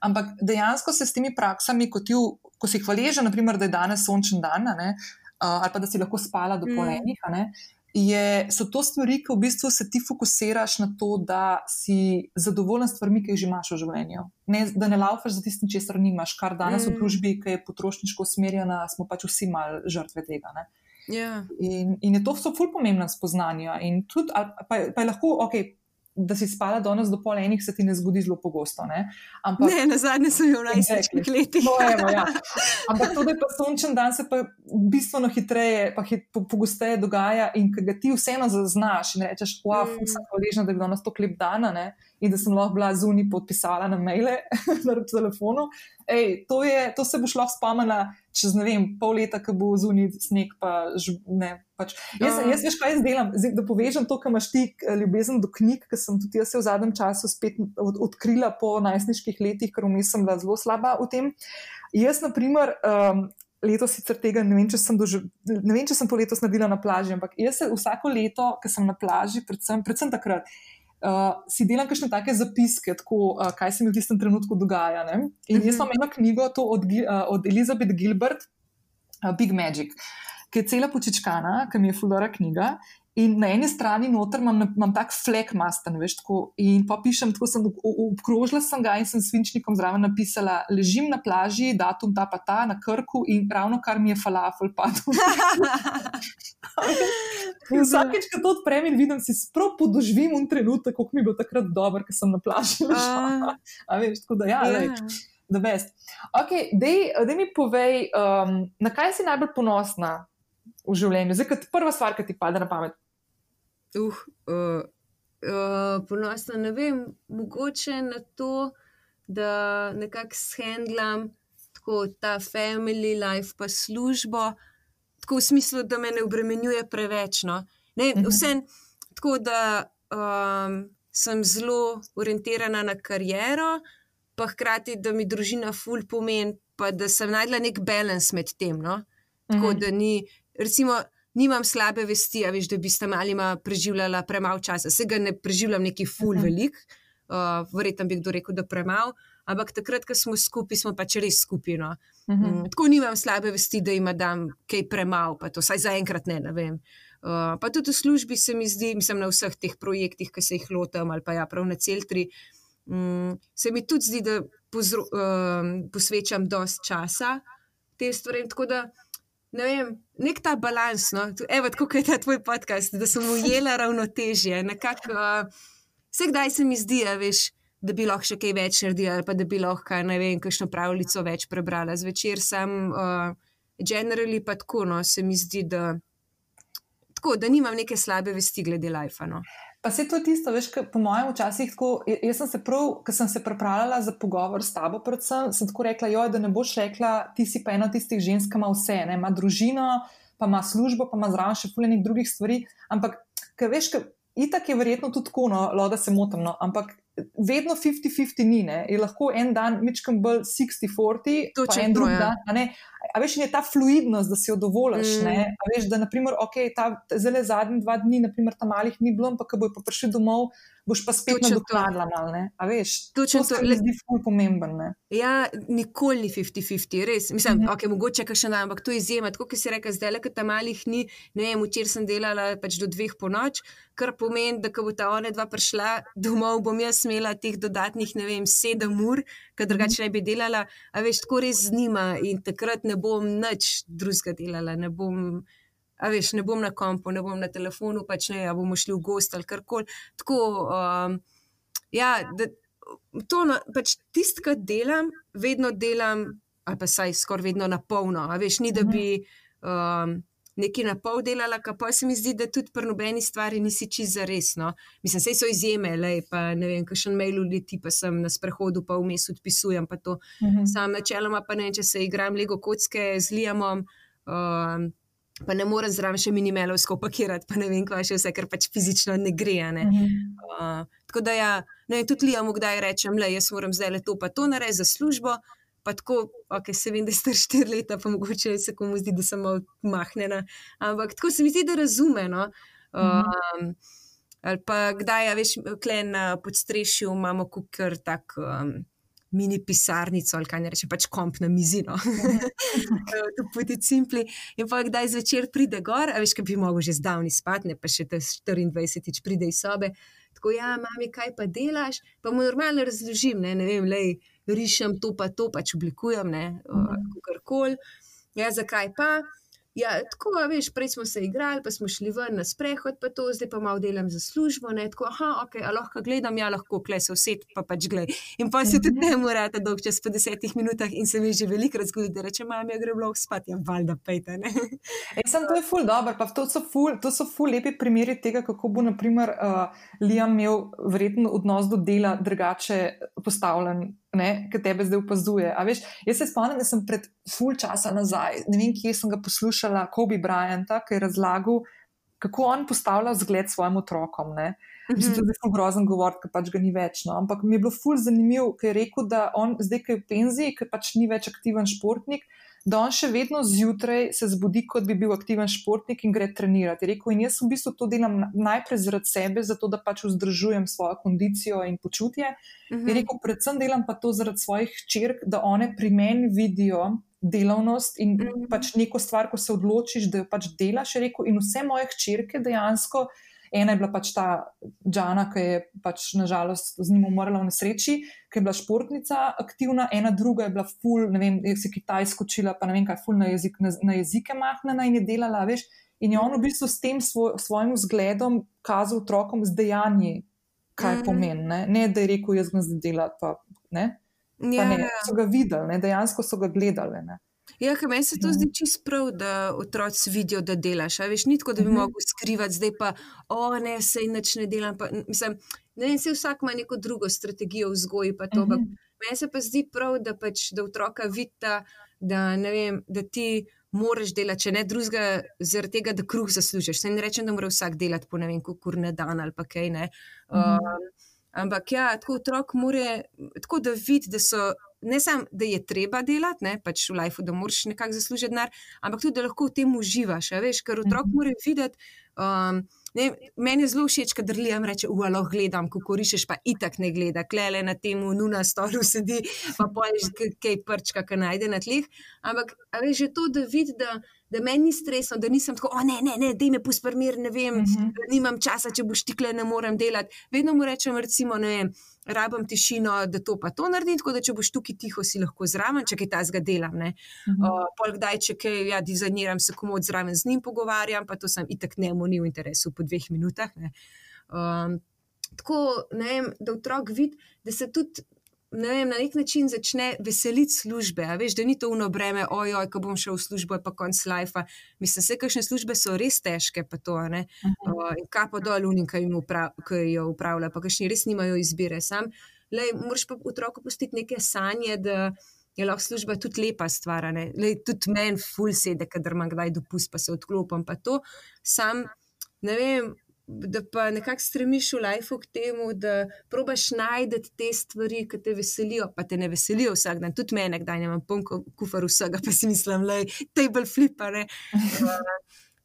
Speaker 3: Ampak dejansko se s temi praksami, ko, ti, ko si hvaležen, naprimer, da je danes sončen dan, ne, uh, ali pa da si lahko spala do polenih, mm je, so to stvari, ki v bistvu se ti fokusiraš na to, da si zadovoljen s stvarmi, ki jih že imaš v življenju. Ne, da ne laufaš za tistim, česar nimaš, kar danes mm. v družbi, ki je potrošniško usmerjena, smo pač vsi mal žrtve tega.
Speaker 2: Yeah. Ja.
Speaker 3: In, in je to so ful pomembna spoznanja. In tudi, pa, pa je lahko, ok, da si spala danes do pol enih, se ti ne zgodi zelo pogosto. Ne,
Speaker 2: Ampak, ne na zadnje sem jo v najstarejših letih.
Speaker 3: No, evo, ja. Ampak to, da je pa sončen dan, se pa bistveno hitreje, pa hit, po, pogosteje dogaja in ki ga ti vseeno zaznaš in rečeš, wow, mm. sem hvaležna, da je danes to klip dana ne, in da sem lahko bila zunaj podpisala na maile na telefonu. Ej, to, je, to se boš lahko spomnila čez ne vem, pol leta, ko bo zunaj sneg. Pa, ne, pač. jaz, jaz veš, kaj jaz delam. Zdaj, da povežem to, kar imaš ti ljubezen do knjig, ki sem tudi jaz v zadnjem času spet od, odkrila po najstniških letih, ker vmes sem bila zelo slaba v tem. Jaz, na primer. Um, Leto sicer tega ne vem, če sem, doživ, ne vem, če sem to letos naredila na plaži, ampak jaz se vsako leto, ko sem na plaži, predvsem, predvsem takrat, uh, si delam kakšne take zapiske, tako, uh, kaj se mi v tistem trenutku dogaja. Ne? In jaz imam eno knjigo od, uh, od Elizabeth Gilbert, uh, Big Magic, ki je cela počečkana, ki mi je fulora knjiga. In na eni strani noter imam, imam tak flek masten, veš, tako, in pa pišem, tako sem obkrožila sem ga in sem svinčnikom zraven napisala, ležim na plaži, datum ta pa ta, na krku in ravno kar mi je falafel padel. in vsakeč, ko to odprem in vidim, si sprav podoživim un trenutek, kako mi bo takrat dobro, ker sem na plaži. A veš, tako da ja, yeah. leč. Da, best. Ok, da mi povej, um, na kaj si najbolj ponosna v življenju? Zdaj, kot prva stvar, ki ti pade na pamet.
Speaker 2: Uh, uh, uh, ponosna ne vem, mogoče na to, da nekako shendlam tako ta family life, pa službo, tako v smislu, da me ne obremenjuje preveč. No. Ne, mhm. vse tako, da um, sem zelo orientirana na kariero, pa hkrati, da mi družina ful pomeni, pa da sem najdla nek balans med tem. No. Tako mhm. da ni, recimo nimam slabe vesti, veš, da bi s tem malima preživljala premalo časa. Se ga ne preživljam neki full velik, uh, verjetno bi kdo rekel, da premalo. Ampak takrat, ko smo skupaj, smo pač res skupino. Uh -huh. um, tako nimam slabe vesti, da ima dan kaj premalo, pa to vsaj zaenkrat ne, ne vem. Uh, pa tudi v službi se mi zdi, mislim na vseh teh projektih, ki se jih lotam, ali pa ja, prav na celtri, um, se mi tudi zdi, da pozro, um, posvečam dost časa te stvari. Tako da ne vem, nek ta balans. No? Evo, tako je ta tvoj podcast, da sem ujela ravnotežje. Nekako, uh, vse kdaj se mi zdi, veš, da bi lahko še kaj več naredila, ali pa da bi lahko, ne vem, kakšno pravljico več prebrala. Zvečer sem, uh, generally pa tako, no, se mi zdi, da, tako, da nimam neke slabe vesti glede life. No?
Speaker 3: Pa se to tisto, veš, po mojem, včasih tako. Jaz sem se prav, ko sem se pripravljala za pogovor s tabo, predvsem, sem tako rekla, joj, da ne boš rekla, ti si pa ena tistih žensk, ima vse, ne? ima družino, pa ima službo, pa ima zraven še fuljenih drugih stvari. Ampak, kaj veš, kaj, itak je verjetno tudi tako, no, da se motim, no, ampak vedno 50-50 ni, ne? je lahko en dan mečkam bolj 60-40, pa en drug ja. dan. A veš, je ta fluidnost, da si jo dovoliš. Mm. Veš, da naprimer, okay, ta, zelo zadnji dva dni, naprimer, tam malih ni bilo, ampak ko bojo prišli domov, boš pa spet nadoknadila malo, ne? A veš,
Speaker 2: Točno
Speaker 3: to
Speaker 2: to.
Speaker 3: se mi zdi ful pomemben, ne?
Speaker 2: Ja, nikoli ni 50-50, res. Mislim,
Speaker 3: Mhm.
Speaker 2: da okay, mogoče še dan, ampak to je izjema. Tako kot si rekel, zdaj le, ker tam malih ni, ne vem, včeraj sem delala pač do dveh po noč, kar pomeni, da ko bo ta ona dva prišla domov, bom jaz imela teh dodatnih, ne vem, sedem ur, ker drugače ne bi delala. A veš, tako res znima in takrat ne bom nič drugega delala. Ne bom, a veš, ne bom na kompu, ne bom na telefonu, pač ne, a bomo šli v gost ali karkoli. Tako, um, ja, da, to, no, pač tisto, kar delam, vedno delam, ali pa saj skoraj vedno na polno. A veš, ni da bi um, nekaj na pol delala, ka pa se mi zdi, da tudi pri nobeni stvari nisi čist za resno. Mislim, vse so izjeme, le pa ne vem, kakšen mail uleti, pa sem na sprehodu, pa vmes odpisujem, pa to.
Speaker 3: Mhm.
Speaker 2: Sam načeloma pa ne, če se igram Lego kocke z Liamom. Um, Pa ne morem zraven še minimelovsko pakirati, pa ne vem, kaj še vse, ker pač fizično ne gre. a Ne?
Speaker 3: Mhm.
Speaker 2: Uh, tako da, ja, ne, tudi Liam, kdaj rečem, le jaz moram zdaj le to, pa to narediti za službo. Pa tako, okay, se vem, da ste štiri leta, pa mogoče se komu zdi, da sem malo mahnjena. Ampak tako se mi zdi, da razume. No? Um, ali pa kdaj, ja, veš, klen na podstrešju imamo kukar tak. Um, Mini pisarnico, ali kaj ne reče, pač komp na mizi. No. to poti simpli. In pa kdaj zvečer pride gor, a veš, kaj bi mogel že zdavni spati, ne pa še te 24-tič pride iz sobe. Tako, ja, mami, kaj pa delaš? Pa mu normalno razložim, ne, ne vem, lej, rišem to, pa to, pač oblikujem, ne,
Speaker 3: Mhm.
Speaker 2: karkoli. Ja, zakaj pa? Ja, tako, veš, prej smo se igrali, pa smo šli ven na sprehod, pa to, zdaj pa malo delam za službo. Ne, tako, aha, ok, a lahko gledam, ja, lahko kle se vsed, pa pač gled. In pa se tudi ne morate dolg čas po desetih minutah in se mi že velikrat zgodi, da reče, mami, ja, grem lahko spat, ja, valjda pejte. Ne?
Speaker 3: E, sem, to je ful dobro, pa to so ful, to so ful lepi primeri tega, kako bo naprimer uh, Liam imel verjetno odnos do dela drugače postavljen, ki tebe zdaj opazuje. A veš, jaz se spomnim, da sem pred ful časa nazaj, ne vem, kje sem ga poslušala, Kobe Bryanta, ki je razlagal, kako on postavlja zgled svojim otrokom. Ne? Mislim, da je zelo grozen govoriti, ker pač ga ni več. No? Ampak mi je bilo ful zanimivo, ker je rekel, da on zdaj, ki je v penziji, ker pač ni več aktiven športnik, da on še vedno zjutraj se zbudi, kot bi bil aktiven športnik in gre trenirati. Rekel, in jaz v bistvu to delam najprej zaradi sebe, zato da pač vzdržujem svojo kondicijo in počutje.
Speaker 2: Mhm.
Speaker 3: Je rekel, predvsem delam pa to zaradi svojih črk, da one pri meni vidijo delavnost in
Speaker 2: Mhm.
Speaker 3: pač neko stvar, ko se odločiš, da jo pač delaš. Je rekel, in vse moje hčerke dejansko. Ena je bila pač ta Džana, ki je pač nažalost z njim umrla v nesreči, ki je bila športnica aktivna, ena druga je bila ful, ne vem, je se Kitajsko učila, pa ne vem kaj, ful na, jezik, na, na jezike mahnena in je delala, veš. In je on v bistvu s tem svoj, svojim vzgledom kazal otrokom z dejanji, kaj
Speaker 2: Mhm.
Speaker 3: pomeni. Ne? ne, da je rekel, jaz grem zdaj delati, pa ne. Pa
Speaker 2: Ja,
Speaker 3: ne,
Speaker 2: ja.
Speaker 3: so ga videli, ne, dejansko so ga gledali. Ne.
Speaker 2: Ja, ker meni se to
Speaker 3: Ja.
Speaker 2: zdi čist prav, da otroci vidijo, da delaš. Veš, ni tako, da bi
Speaker 3: Mhm.
Speaker 2: mogel skrivati, zdaj pa, o ne, se nič ne delam. Pa, mislim, ne vem, se vsak ima neko drugo strategijo vzgoji, pa to. ampak
Speaker 3: Mhm.
Speaker 2: Meni se pa zdi prav, da, pač, da otroka vidita, da, vem, da ti moraš delati, če ne drugega, zaradi tega, da kruh zaslužiš. Se ne rečem, da mora vsak delati po ne vem, kur na dan ali pa kaj ne. Um, ampak ja, tako otrok mora, tako da vidi, da so. Ne samo, da je treba delati, ne, pač v lifeu, da moraš nekako zaslužiti denar, ampak tudi, da lahko v tem uživaš. a Veš, ker otrok
Speaker 3: Mhm.
Speaker 2: mora videti. Um, ne, meni je zelo všeč, da Liam reče: Uvalo gledam, kako rišeš, pa itak ne gleda, klele na tem, nuna stolu sedi, pa poješ kaj prčka, ki najde na tleh. Ampak a veš, že to, da vidi, da, da meni ni stresno, da nisem tako, o ne, ne, ne, da me pusti primer, ne vem,
Speaker 3: Mhm.
Speaker 2: da nimam časa, če boš tikle, ne morem delati. Vedno mu rečem, recimo, ne vem. Rabim tišino, da to pa to naredim, tako da če boš tukaj tiho, si lahko zraven, če kaj tazga delam. Ne.
Speaker 3: Mhm.
Speaker 2: Uh, pol kdaj, če kaj ja, dizajniram, se komod zraven z njim pogovarjam, pa to sem itak ne mu ni v interesu po dveh minutah. Ne. Um, tako, ne vem, da otrok vidi, da se tudi. Ne vem, na nek način začne veseliti službe. A veš, da ni to uno breme, ojoj, ko bom šel v službo, je pa konc life. Mislim, vse kakšne službe so res težke, pa to. Uh, in kapo dol, unim, ki, upra jo upravlja, pa kakšni res nimajo izbire. Sam, lej, moraš pa otroku pustiti neke sanje, da je lahko služba tudi lepa stvar. ne. Lej, tudi meni, ful sede, kadar imam kdaj dopust, pa se odklopim. Pa to, sam, ne vem, da pa nekako stremiš v lifeu k temu, da probaš najti te stvari, ki te veselijo, pa te ne veselijo vsak dan. Tudi mene, kdaj imam poln ko- kufar vsega, pa si mislim, da je table flipper.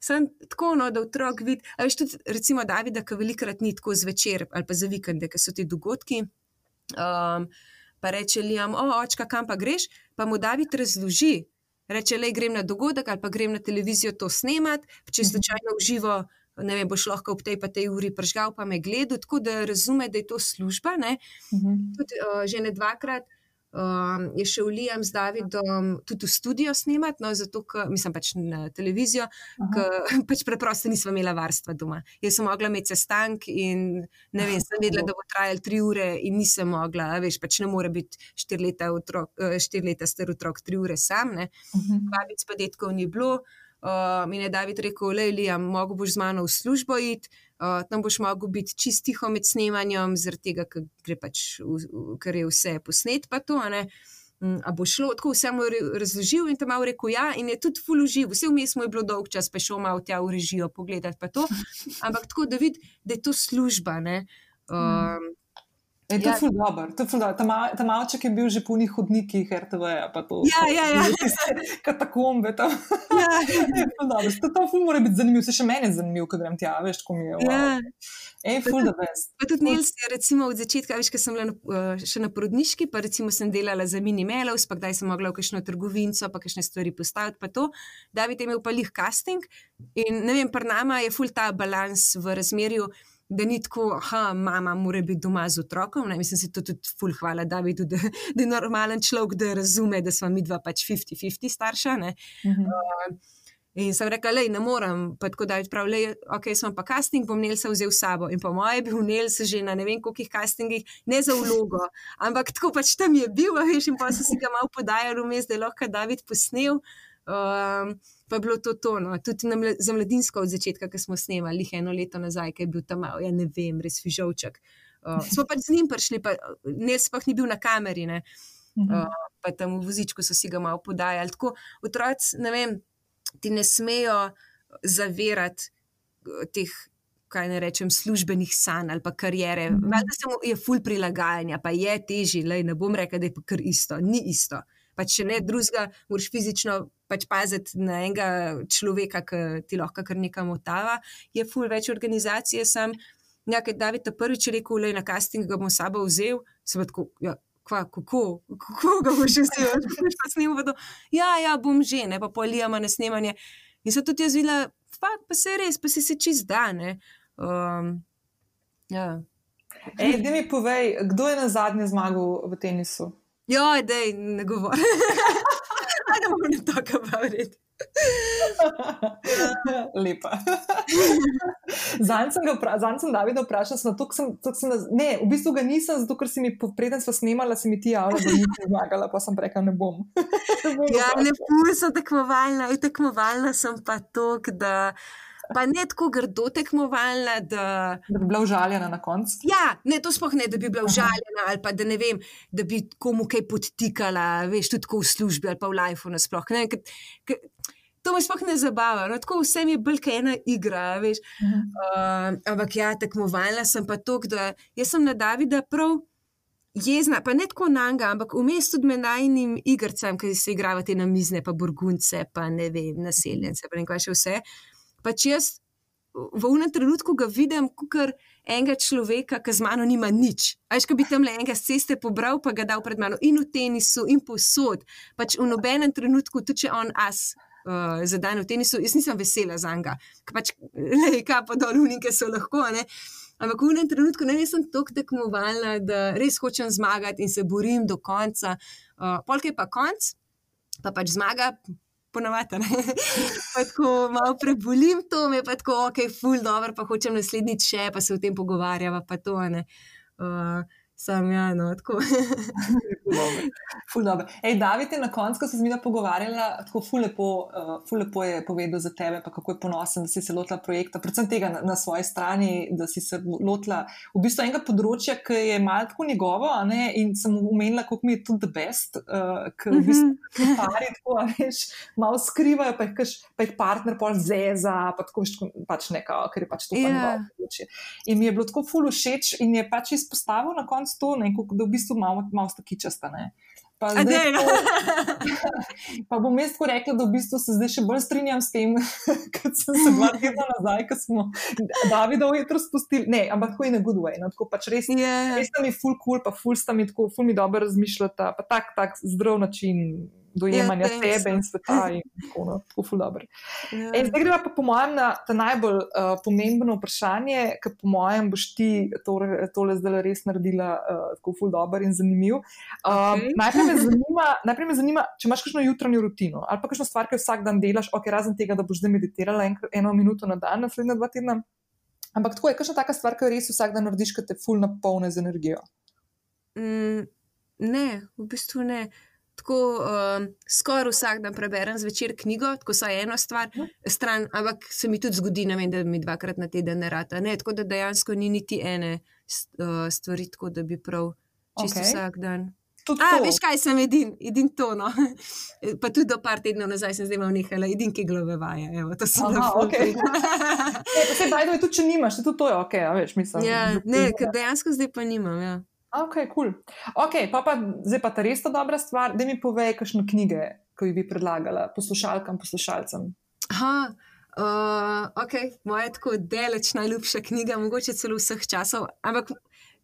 Speaker 2: Sem tako, no, da otrok vidi. A veš, tudi, recimo, Davida, ki velikrat ni tako zvečer ali pa za vikende, ker so ti dogodki. Um, pa reče Liam, o, očka, kam pa greš, pa mu David razloži. Reče, le grem na dogodek ali pa grem na televizijo to snemati, če slučajno uživo, ne vem, boš lahko ob tej pa tej uri pržgal, pa me gledal, tako da razume, da je to služba. Uh -huh. Tudi uh, že ne dvakrat um, je šel Liam z Davidom tudi v studio snemati, no, zato, ker mislim pač na televizijo, ker pač preprosto nismo imeli varstva doma. Jaz sem mogla imeti sestank in ne vem, sem vedela, da bo trajal tri ure in nisem mogla, veš, pač ne more biti štiri leta, otrok, eh, štiri leta star otrok, tri ure sam, ne. Babic pa detkov ni bilo. Uh, mi je David rekel, le Liam, mogo boš z mano v službo iti, uh, tam boš mogel biti čist tiho med snemanjem, zaradi tega, ker, pač, ker je vse posnet. Pa to, um, a bo šlo, tako vse mu je razložil in tam malo rekel, ja, in je tudi fuluživ, vse vmes mu je bilo dolg čas, pa šel malo tja v režijo pogledati pa to. Ampak tako, da vidi, da je to služba. Um,
Speaker 3: Je to ja. ful dobro, to je ful dobro. Ta, ta malček je bil že po njih hodnikih, RTV, pa to.
Speaker 2: Ja, ja, ja.
Speaker 3: Katakombe tam. Ja. je ful dobro. To, to ful mora biti zanimivo, se še meni je zanimivo, ko grem tja, veš, ko mi je. Wow. Ja. Ej, ful da best.
Speaker 2: Pa tudi Nils je recimo od začetka, veš, ker sem bila na, uh, še na porodniški, pa recimo sem delala za mini Melovs, pa kdaj sem mogla v kakšno trgovinco, pa kakšne stvari postaviti, pa to. David je imel pa lih casting in ne vem, pri nama je ful ta balans v razmerju da ni tako, da mama mora biti doma z otrokom. Ne? Mislim, da se to tudi ful hvala, da, da, da je normalen človek, da razume, da smo mi dva pač 50-50 starša. Uh -huh. uh, in sem rekla, da ne morem, pa tako da je prav, da okay, smo pa casting, bom Nelsa vzel s sabo. In po mojem je bil Nels že na ne vem kolikih castingih, ne za vlogo, ampak tako pač tam je bil, veš, in pa so si ga malo podajali vmes, da je lahko David posnel. Um, pa je bilo to tono, tudi mle, za mladinsko od začetka, ki smo snemali, eno leto nazaj, ki je bil tam, ja ne vem, res fižovček. Uh, smo pač z njim prišli, pa ne sploh ni bil na kameri, ne, uh, pa tam v vozičku so si ga malo podajali. Tako otroci, ne vem, ti ne smejo zavirati teh. Kaj ne rečem, službenih sanj ali pa karijere. Valjda se mu je ful prilagajanja, pa je težje, ne bom rekel, da je pa kar isto, ni isto. Pa če ne drugega, moraš fizično pač paziti na enega človeka, ki ti lahko kar nekam otava. Je ful več organizacije, sem nekaj David prvič rekel, le na casting ga bom sabo vzel, sem tako, ja, kva, kako, kako ga boš vzel, boš pa snimal, ja, ja, bom že, ne pa polijama na snemanje. In so tudi jaz videla, pa, pa se res, pa si se čist dane. Um, ja.
Speaker 3: Ej, da mi povej, kdo je na zadnje zmagal v tenisu?
Speaker 2: Ja, da ne govori. I don't want to talk about it.
Speaker 3: Lepa. Zanj sem, sem Davida vprašal, sem, sem, sem, ne, v bistvu ga nisem, zato ker si mi, preden smo snemali, si mi ti javljala, da nisem zmagala, pa sem rekla, ne bom.
Speaker 2: ja, ne, pun sem tekmovalna, tekmovalna sem pa to, da pa ne tako grdo tekmovalna. Da,
Speaker 3: da bi bila užaljena na koncu.
Speaker 2: Ja, ne, to sploh ne, da bi bila užaljena ali pa da ne vem, da bi komu kaj podtikala, veš, tudi v službi ali pa v lifeu nasploh. To me sploh ne zabava, no, tako vsem je bolj kot ena igra. Uh -huh. uh, ampak ja, tekmovalna sem pa to, da jaz sem na Davida prav. Jezna, pa ne tako na njega, ampak vmes tudi med najnim igrcem, ki se igrajo te namizne, pa burgunce, pa ne vem, naseljence, pa ne kaj še vse pač jaz v unem trenutku ga vidim kot enega človeka, ki z mano nima nič. Ajš, ko bi tam le enega ceste pobral, pa ga dal pred mano in v tenisu, in posod. Pač v nobenem trenutku, tudi če on as. Uh, za dan v tenisu, jaz nisem vesela za njega, pač, le kaj pa dol, unike so lahko. Ne? Ampak v enem trenutku ne sem tako tekmovalna, da res hočem zmagati in se borim do konca. Uh, Polk je pa konc, pa pač zmaga, ponovadi. tako malo prebolim to, me pa tako, ok, full dobro, pa hočem naslednjič še, pa se o tem pogovarjava, pa to ne. Uh, Sam, ja, no, tako.
Speaker 3: ful dobro. Ej, David je na koncu, ko se z njim pogovarjala, tako ful lepo, uh, ful lepo je povedal za tebe, pa kako je ponosen, da si se lotila projekta, predvsem tega na, na svoji strani, da si se lotila v bistvu enega področja, ki je malo tako njegovo, ne, in sem umenila, kako mi je tudi the best, uh, ker v bistvu ti pari tako, veš, malo skrivajo, pa jih, kaž, pa jih partner pol zeza, pa tako pač nekaj, ker je pač to yeah. pa njegovo področje. In mi je bilo tako ful všeč in je pač izpostavil na koncu s to, ne, da v bistvu malo, malo sta kičasta. Ne. Pa,
Speaker 2: A
Speaker 3: zdaj,
Speaker 2: ne, no.
Speaker 3: pa bom jaz tako rekla, da v bistvu se zdaj še bolj strinjam s tem, kot sem se dva tedna nazaj, ko smo Davidov hitro spustili. Ne, ampak tako je na good way. No, tako pač res,
Speaker 2: Je.
Speaker 3: res sta mi full cool, pa full sta mi tako, full mi dobro razmišljata, pa tak, tak zdrav način dojemanja
Speaker 2: Ja, thanks,
Speaker 3: sebe in sveta in tako, no, tako full dobro.
Speaker 2: Ja.
Speaker 3: Ej, zdaj gremo pa po mojem na ta najbolj uh, pomembno vprašanje, ker po mojem boš ti tole, tole zdaj res naredila uh, tako ful dobro in zanimiv. Uh,
Speaker 2: Okej.
Speaker 3: najprej, me zanima, najprej me zanima, če imaš kakšno jutranjo rutino ali pa kakšno stvar, ki jo vsak dan delaš, ok, razen tega, da boš zdaj meditirala enkrat, eno minuto na dan, naslednja dva tedna. Ampak tako je, kakšna taka stvar, ki jo res vsak dan narediš, ker te ful napolne z energijo.
Speaker 2: Mm, ne, v bistvu ne. Tako um, skoraj vsak dan preberem zvečer knjigo, tako so eno stvar, stran, ampak se mi tudi zgodi, vem, da mi dvakrat na teden ne rata. Ne, tako da dejansko ni niti ene uh, stvari, tako da bi prav čisto okay. vsak dan.
Speaker 3: Tudi
Speaker 2: A,
Speaker 3: to.
Speaker 2: veš kaj, sem edin, edin to. No. Pa tudi do par tednov nazaj sem zdaj nekaj, edin, ki glave vaje. Evo, to sem
Speaker 3: Aha, okej. Ne, pa se bajdo, tudi če nimaš, tudi to je ok, a veš, mislim.
Speaker 2: ja, ne, ker dejansko zdaj pa nimam. Ja.
Speaker 3: Ok, kul. Cool. Ok, pa, pa zdaj pa ta res ta dobra stvar, da mi povej, kakšne knjige, ki bi predlagala poslušalkam, poslušalcem.
Speaker 2: Aha, uh, ok, moja tako daleč najljubša knjiga, mogoče celo vseh časov. Ampak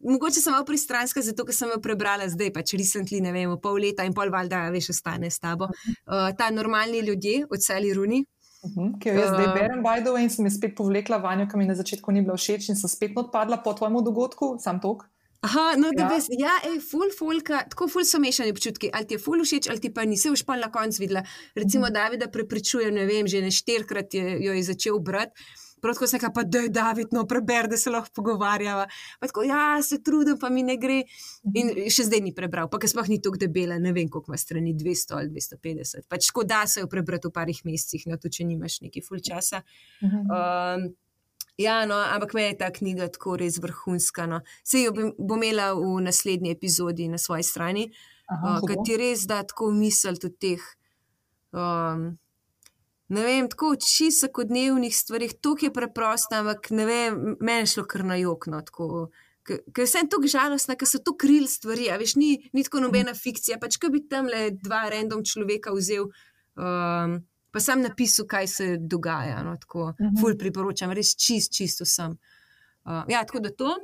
Speaker 2: mogoče sem malo pristranska, zato ker sem jo prebrala zdaj, pač recently, ne vem, pol leta in pol valjda, veš, ostane s tabo. Uh, ta normalni ljudje od Sally Rooney.
Speaker 3: Uh -huh, ki jo jaz zdaj
Speaker 2: Uh.
Speaker 3: berem, by the way, in sem jo spet povlekla vanjo, ki mi na začetku ni bila všeč in sem spet odpadla po tvojemu dogodku, sam tok.
Speaker 2: Aha, no, da
Speaker 3: Ja.
Speaker 2: veš, ja, ej, ful, fulka, tako ful so mešani občutki, ali ti je ful všeč, ali ti pa nisi už pa na koncu videla. Recimo,
Speaker 3: Mhm.
Speaker 2: Davida prepričuje, ne vem, že ne štirikrat je, jo je začel brati. Prav tako se je pa, da je David, no, preber, da se lahko pogovarjava. Pa tako, ja, se trudim, pa mi ne gre. In še zdaj ni prebral, pa ker sploh ni tako debela, ne vem, koliko ima strani, 200 ali 250. Pač tako da se jo prebrati v parih mesecih, no, tudi če nimaš neki ful časa.
Speaker 3: Uh -huh.
Speaker 2: Um, ja, no, ampak me je ta knjiga tako res vrhunska. No. Sej jo bom- imela v naslednji epizodi na svoji strani,
Speaker 3: Aha,
Speaker 2: uh, ki ti res da tako misel tudi teh. Um, ne vem, tako čisto vsakodnevnih stvarih, tukaj je preprosto, ampak ne vem, meni je šlo kar na jokno. Ker sem tako žalostna, ker so to kril stvari, a veš, ni, ni tako nobena fikcija. Pač, ko bi tam le dva random človeka vzel, um, pa sam napisal, kaj se dogaja. No, tako,
Speaker 3: Mhm.
Speaker 2: ful priporočam, res čist, čisto sem. Uh, ja, tako da to.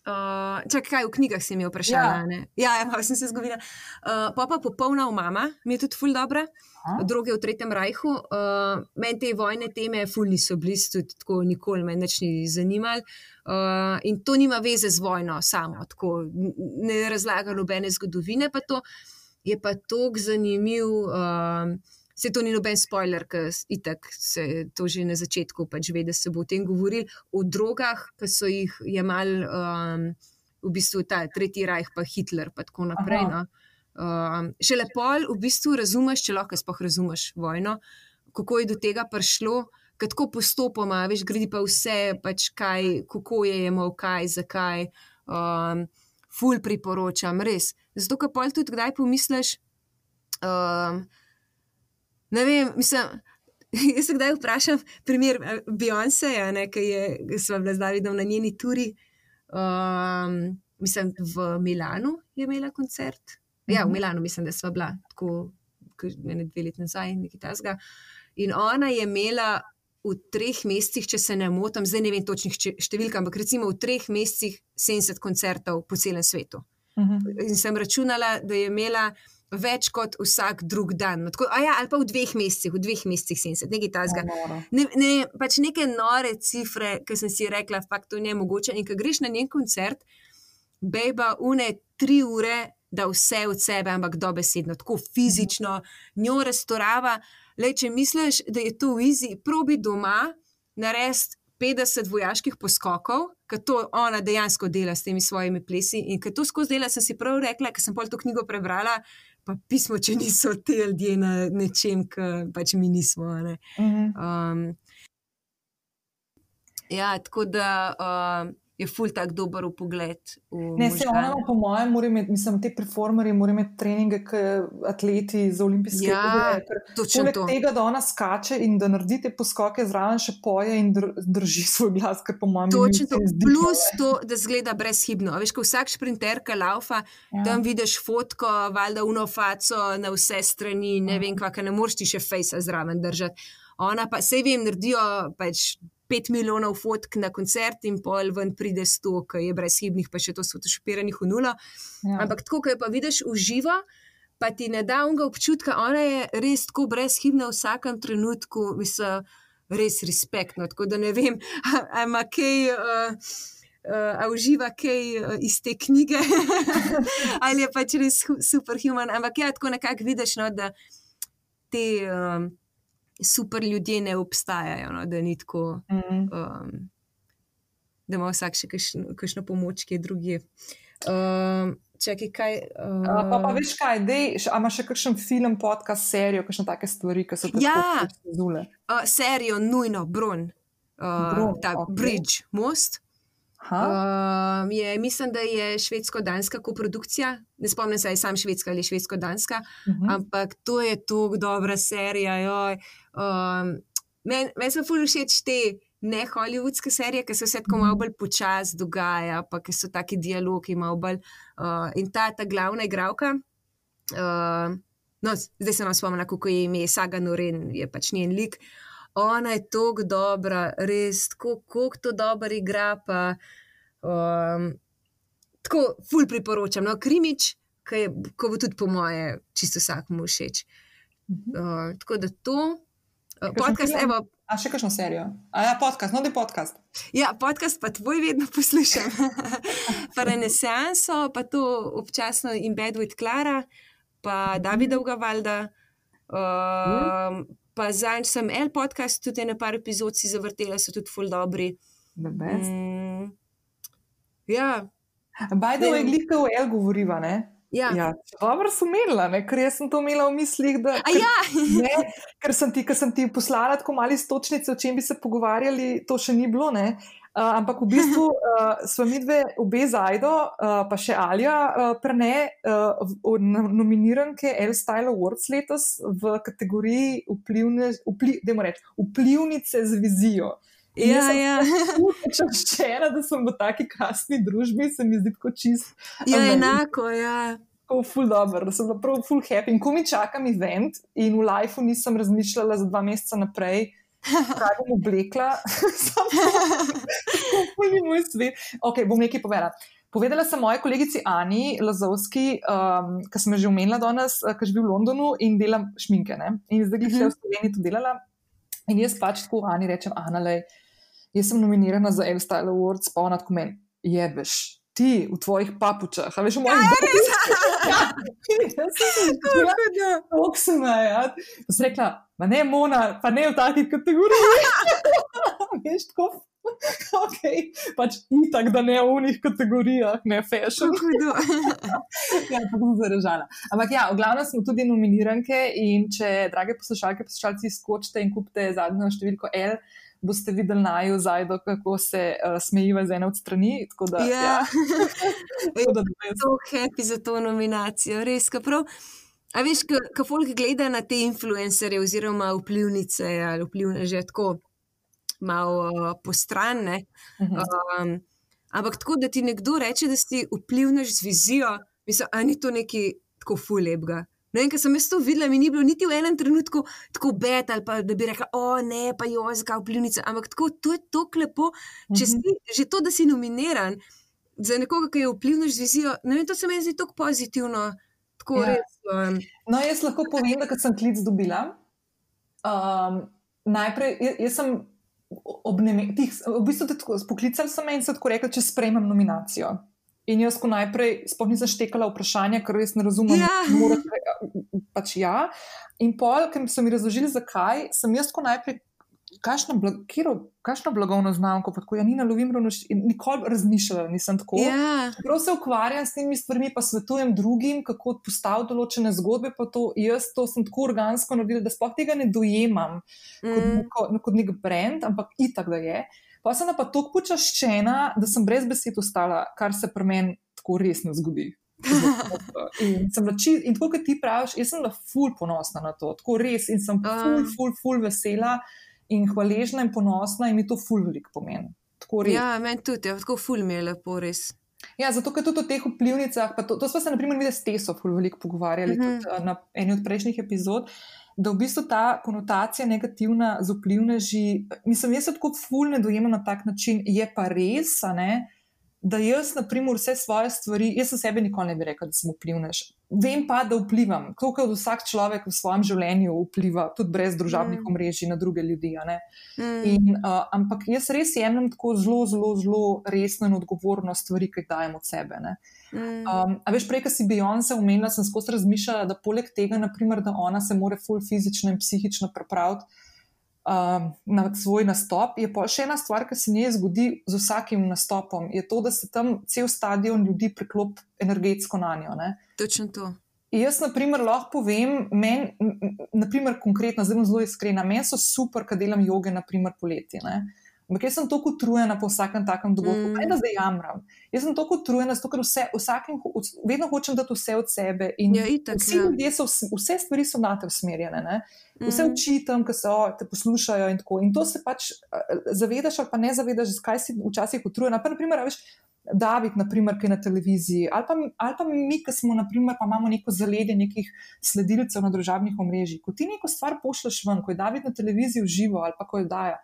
Speaker 2: Uh, čak, kaj v knjigah si mi vprašala?
Speaker 3: Ja.
Speaker 2: Ja, ja, malo sem se zgodila. Uh, pa pa popolna umama, mi je tudi ful dobra,
Speaker 3: Aha.
Speaker 2: druge v Tretjem rajhu. Uh, meni te vojne teme ful niso blizu, tudi tako nikoli me nič ni zanimalo. Uh, in to nima veze z vojno samo, tako ne razlaga nobene zgodovine, pa to je pa tako zanimiv. Uh, Se to ni noben spoiler, ker itak se to že na začetku pač ve, da se bo o tem govoril, o drogah, ki so jih jemali um, v bistvu ta Tretji rajh, pa Hitler, pa tako naprej.
Speaker 3: Aha.
Speaker 2: No. Um, šele pol v bistvu razumeš, če lahko sploh razumeš vojno, kako je do tega prišlo, tako postopoma, veš, gredi pa vse, pač kaj, kako je jemal, kaj, zakaj. Um, ful priporočam, res. Zato, ker pol tudi kdaj pomisliš. Um, ne vem, mislim. Jaz se kdaj vprašam, primer Beyoncé, ki je, smo bila z Davidom na njeni turi, um, mislim, v Milanu je imela koncert. Ja, v
Speaker 3: Mhm.
Speaker 2: Milanu mislim, da smo bila tako, ne dve leti nazaj, nekaj tasga. In ona je imela v treh mesecih, če se ne motim, zdaj ne vem točnih številk, ampak recimo v treh mesecih 70 koncertov po celem svetu.
Speaker 3: Uh -huh.
Speaker 2: In sem računala, da je imela več kot vsak drug dan. No, Tako, ja, ali pa v dveh mesecih, v dveh mesecih 70, nekaj tasga. Ne, ne, pač neke nore cifre, ki sem si rekla, fakt to ni mogoče. In ko greš na njen koncert, bejba une tri ure, da vse od sebe, ampak dobesedno, tako fizično, njo restorava. Le, če misliš, da je to easy, probi doma narediti 50 vojaških poskokov, ker to ona dejansko dela s temi svojimi plesi. In ker to skozi dela, sem si prav rekla, ker sem pol to knjigo prebrala. Pa pismo, če niso ti ljudje na nečem, kar pač mi nismo. Ne?
Speaker 3: Uh -huh.
Speaker 2: Um, ja, tako da, uh, je ful tak dober v pogled. V
Speaker 3: ne, se ona, po mojem, mora imeti, mislim, te performerje, mora imeti treninge, kot atleti za olimpijske
Speaker 2: igre.
Speaker 3: Ja, poleg to. tega, da ona skače in da naredi te poskoke zraven, še poje in drži svoj glas, kar po mojem.
Speaker 2: Točno to. Plus to, da zgleda brezhibno. Veš, ko vsak šprinter, ki laufa, ja. tam vidiš fotko, valjda uno faco na vse strani, ne ja. vem, kva, ne moreš ti še fejsa zraven držati. Ona pa, sej vem, naredijo pač pet milijonov fotk na koncert in pol ven pride sto, ki je brezhibnih, pa še to so šopiranih v nulo. Ja. Ampak tako, ko jo pa vidiš v živo, pa ti ne da unga občutka, ona je res tako brezhibna v vsakem trenutku, mislim, res respektno. Tako da ne vem, ima kaj. Uh, Uh, a uživa kaj uh, iz te knjige, ali je pač res superhuman. Ampak ja, tako nekako vidiš, no, da te uh, super ljudje ne obstajajo, no, da ni tako, mm -hmm. um, da ima vsak še kakšno pomoč, ki je drugi. Um, Čekaj, kaj. Uh...
Speaker 3: Pa, pa veš kaj, da imaš še kakšen film, podcast, serijo, kakšne take stvari, ki so tako
Speaker 2: ja. zule. Uh, serijo, nujno, Brun, uh, Brun ta okay. Bridge, most. Uh, je, mislim, da je švedsko-danska koprodukcija. Ne spomnim se, ali je sam švedska ali švedsko-danska, uh mhm. -huh. ampak to je tako dobra serija. Um, Meni men so fully všeč te ne-hollywoodske serije, ki se vse tako malo bolj počasi dogaja, pa ki so taki dialogi malo bolj. Uh, in ta, ta glavna igralka. Uh, no, zdaj se nam spomnim, kako je ime Saga Noren, je pač njen lik. Uh, ona je tako dobra, res kako to dobro igra. Pa, um, tako, ful priporočam. No, Krimič, ki bo tudi po moje, čisto vsakmu všeč. Uh, tako da to, uh, podcast, evo.
Speaker 3: A še kakšno serijo? A ja, podcast, novi podcast.
Speaker 2: Ja, podcast pa tvoj vedno poslušam. pa renesanso, pa to občasno in bed with Clara, pa Davida Ugavalda. Um, pa zanj sem en podcast, tudi na par epizod si zavrtela, so tudi full dobri.
Speaker 3: Mm, ja. Bajdo je glika v El govoriva, ne?
Speaker 2: Ja.
Speaker 3: Ja, dobro sem imela, ne? ker sem to imela v mislih. Da,
Speaker 2: ker, ja.
Speaker 3: ne, ker sem ti, sem ti poslala tako mali stočnice, o čem bi se pogovarjali, to še ni bilo. Ne? Uh, ampak v bistvu uh, smo mi dve, obe Zajdo, uh, pa še Alja, uh, prene uh, nominiranke L Style Awards letos v kategoriji vplivne, vpli, reč, vplivnice z vizijo.
Speaker 2: Ja, ja.
Speaker 3: Če včeraj, da sem v taki krasni družbi, se mi zdi tako čist.
Speaker 2: Ja, um, enako, ja.
Speaker 3: Tako ful dobro, da sem prav ful happy. In ko mi čakam event in v lifeu nisem razmišljala za dva meseca naprej, kaj bom oblekla, samo ni moj svet. Ok, bom nekaj povedala. Povedala sem moji kolegici Ani Lazovski, um, ki sem že omenila danes, uh, ki živi v Londonu in dela šminke. Ne? In zdaj, ki sem v Sloveniji to delala. In jaz pač tako Ani rečem, Ana, le, jaz sem nominirana za L-Style Awards, pa ona tako meni, jebeš ti v tvojih papučah, a veš, v mojih papučah. Kako se naj, ja. Pa si rekla, ma ne mona, pa ne v takih kategorijah. veš, tako. Ok, pač itak, da ne v unih kategorijah, ne fashion. ja, tako sem zaražala. Ampak ja, v glavnem smo tudi nominiranke in če, drage poslušalke, poslušalci, skočite in kupite zadnjo številko L boste videli na ju zajdo, kako se uh, smejiva z ene od strani. Da,
Speaker 2: ja, ja. da je to happy za to nominacijo, res. A veš, kako folk gleda na te influencerje oziroma vplivnice ali vplivne že tako malo uh, postrane. Uh -huh. um, ampak tako, da ti nekdo reče, da si vplivnež z vizijo, mislim, a ni to neki tako fulepga. No, in ker sem jaz to videla, mi ni bilo niti v enem trenutku tako bed ali pa da bi rekla, o ne, pa jo je zakaj vplivnica. Ampak tako, to je tako lepo, če si uh -huh. že to, da si nominiran za nekoga, ki je vplivno z vizijo. No, in to se mi zdi tako pozitivno. Tako ja. res, um.
Speaker 3: No, jaz lahko povem, da sem klic dobila. Um, najprej, jaz, jaz sem obnemenila, v bistvu poklicali so me in so tako rekli, če sprejmem nominacijo. In jaz, ko najprej sploh nisem štekala vprašanja, ker res ne razumem,
Speaker 2: ja.
Speaker 3: morate, pač ja. In pol, ker so mi razložili, zakaj, sem jaz, ko najprej, kakšno, blag, kjero, kakšno blagovno znamko, pa tako ja, ni na lovim, nikoli razmišljala, nisem tako.
Speaker 2: Ja.
Speaker 3: Prav se ukvarjam s temi stvarmi, pa svetujem drugim, kako postaviti določene zgodbe. To, jaz to sem tako organsko naredila, da sploh tega ne dojemam mm. kot, kot, kot nek brand, ampak itak da je. Pa sem pa tako počaščena, da sem brez besed ostala, kar se pri meni tako res ne zgodi. In, tako, kot ti praviš, jaz sem bila ful ponosna na to, tako res. In sem ful, ful, ful vesela in hvaležna in ponosna, in mi to ful veliko pomeni.
Speaker 2: Ja, meni tudi, ja, tako ful mi je lepo, res.
Speaker 3: Ja, zato, ker tudi o teh vplivnicah, to, to smo se, na primer, mi s Teso veliko pogovarjali uh -huh. tudi, na eni od prejšnjih epizod, da v bistvu ta konotacija negativna z vplivneži, mislim, jaz se tako fulne dojemam na tak način, je pa res, ne, da jaz, na primer, vse svoje stvari, jaz za sebe nikoli ne bi rekel, da sem vplivnež. Vem pa, da vplivam, tako kot vsak človek v svojem življenju vpliva, tudi brez družabnih mm. omrežij na druge ljudi. Mm. In, uh, ampak jaz res jemljem tako zelo, zelo, zelo resno in odgovorno stvari, ki jih dajem od sebe. Mm. Um, a veš, prej, ko si Beyoncé umenila, sem skozi razmišljala, da poleg tega, naprimer, da ona se more full fizično in psihično prepraviti um, na svoj nastop. Je pa še ena stvar, ki se njej zgodi z vsakim nastopom, je to, da se tam cel stadion ljudi priklopi energetsko na njo. Ne?
Speaker 2: Točno to.
Speaker 3: Jaz, na primer, lahko povem, meni, na primer, konkretno, zelo, zelo iskrena, meni so super, kad delam joge, naprimer, poleti. Ne? Ampak jaz sem tako utrujena po vsakem takem dogodku, mm. da zdaj jamram. Jaz sem tako utrujena, zato ker vse, vsakem, vedno hočem dati vse od sebe.
Speaker 2: Ja, itak,
Speaker 3: vsi ja. ljudje so, vse stvari so na te usmerjene. Ne? Vse mm. učitam, ki se te poslušajo in tako. In to se pač zavedaš, ali pa ne zavedaš, zakaj si včasih utrujena. Pa, naprimer, veš, David, naprimer, ki je na televiziji, ali pa, ali pa mi, ki smo, naprimer, pa imamo neko zaledje nekih sledilcev na družabnih omrežjih. Ko ti neko stvar pošleš ven, ko je David na televiziji v živo ali pa ko jo daje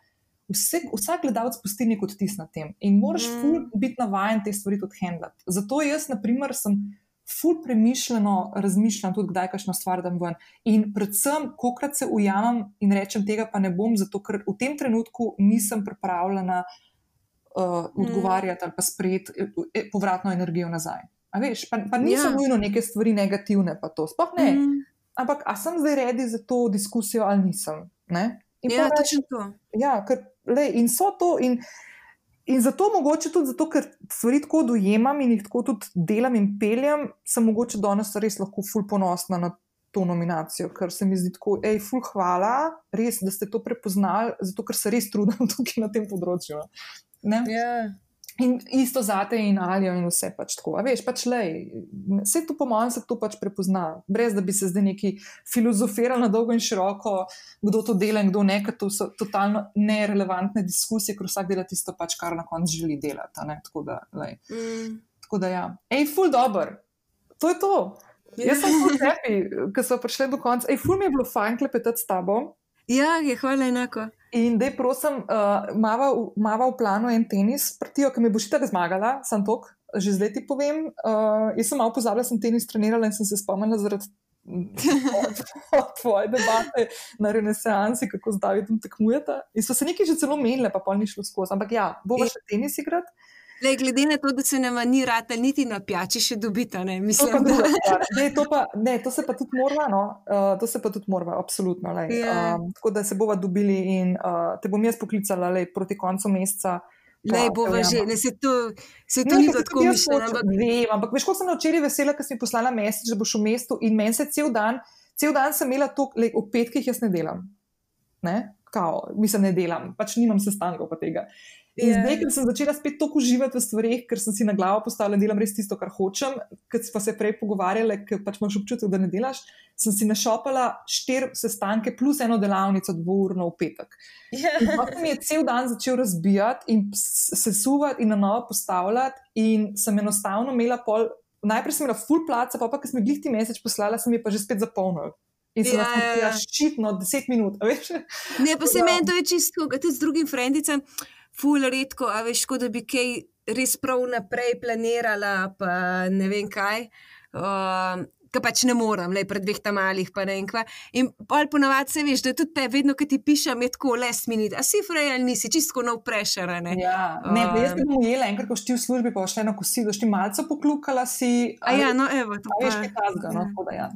Speaker 3: vse, vsak gledalec pusti nek odtis na tem in moraš mm. biti navaden te stvari tudi handlati. Zato jaz, na primer, sem ful premišljeno razmišljam tudi, kdaj kakšno stvar dam ven. In predvsem, kokrat se ujamem in rečem, tega pa ne bom, zato ker v tem trenutku nisem pripravljena uh, odgovarjati ali pa sprejeti e, e, povratno energijo nazaj. A veš, pa, pa niso ja. nujno neke stvari negativne, pa to sploh ne. Mm. Ampak, a sem zdaj redi za to diskusijo ali nisem? Ne?
Speaker 2: Ja, točno to.
Speaker 3: Ja, ker le, in so to. In, in zato, mogoče tudi zato, ker stvari tako dojemam in jih tako tudi delam in peljem, sem mogoče danes res lahko ful ponosna na to nominacijo, ker se mi zdi tako, hej, ful hvala, res, da ste to prepoznali, zato ker se res trudim tukaj na tem področju.
Speaker 2: Ja. Yeah.
Speaker 3: In isto za te in alijo in vse pač tako. A veš, pač le, vse to po mojem se to pač prepozna, brez da bi se zdaj neki filozofirali na dolgo in široko, kdo to dela in kdo ne, ker to so totalno nerelevantne diskusije, ker vsak dela tisto pač, kar na koncu želi delati. Tako da, mm. tako da, ja. Ej, full dobr, to je to. Jaz sem full happy, ker so prišli do konca. Ej, full mi je bilo fajn klepetati s tabo.
Speaker 2: Ja, je hvala enako.
Speaker 3: In da, prosim, uh, mava, mava v planu en tenis, partijo, ki mi bo še tako zmagala, sem tok, že zdaj ti povem. Uh, jaz sem malo pozabila, sem tenis trenirala in sem se spomnila zaradi tvoje debate na renesansi, kako zdaj vidim tekmujete. In so se nekaj že celo menile, pa pol ni šlo skozi. Ampak ja, bo še tenis igrati.
Speaker 2: Le, glede na to, da se nam ni rata niti na pijači še dobita, ne mislim.
Speaker 3: To, da... ne, to, pa, ne, to se pa tudi mora, no? uh, to se pa tudi mora, absolutno. Yeah. Ja. Um, tako da se bova dobili in uh, te bom jaz poklicala lej, proti koncu meseca.
Speaker 2: Ne, bo že, ne se to, se to ne, ni tako mišljeno.
Speaker 3: Ampak... Vem, ampak veš, ko sem včeraj vesela, ker si mi poslala mesec, da boš v mestu in meni se cel dan, cel dan sem imela to, le, ob petkih jaz ne delam. Ne? Kao, mislim, ne delam, pač nimam sestankov pa tega. In yeah. zdaj, ker sem začela spet tako uživati v stvarih, ker sem si na glavo postavila, da delam res tisto, kar hočem, ker smo se prej pogovarjali, ker pač imaš občutek, da ne delaš, sem si našopala štiri sestanke plus eno delavnico dvourno v petek. Yeah. Potem mi je cel dan začel razbijati in se suvati in na novo postavljati, in sem enostavno imela pol. Najprej sem imela full placa, pa pa, ki sem jih ti mesec poslala, sem jih pa že spet zapolnila. In se lahko ja, ja. ščitno 10 minut.
Speaker 2: Ne, pa se meni to je čisto, kot z drugim frendicam ful redko, a veš, kot da bi kaj res prav naprej planirala, pa ne vem kaj. Uh, ki pač ne morem, le pred dveh tam malih, pa ne vem kva. In pol ponovadi se veš, da tudi te, vedno, ki ti pišem, je tako last minute, a si frej ali nisi, čisto no pressure.
Speaker 3: Ne, ja, ne um, jaz sem ujela enkrat, ko si v službi, pa šla na kosilo, si malce poklukala si.
Speaker 2: A ja, no evo, to
Speaker 3: je. Veš, kaj tazga, no, tako da ja.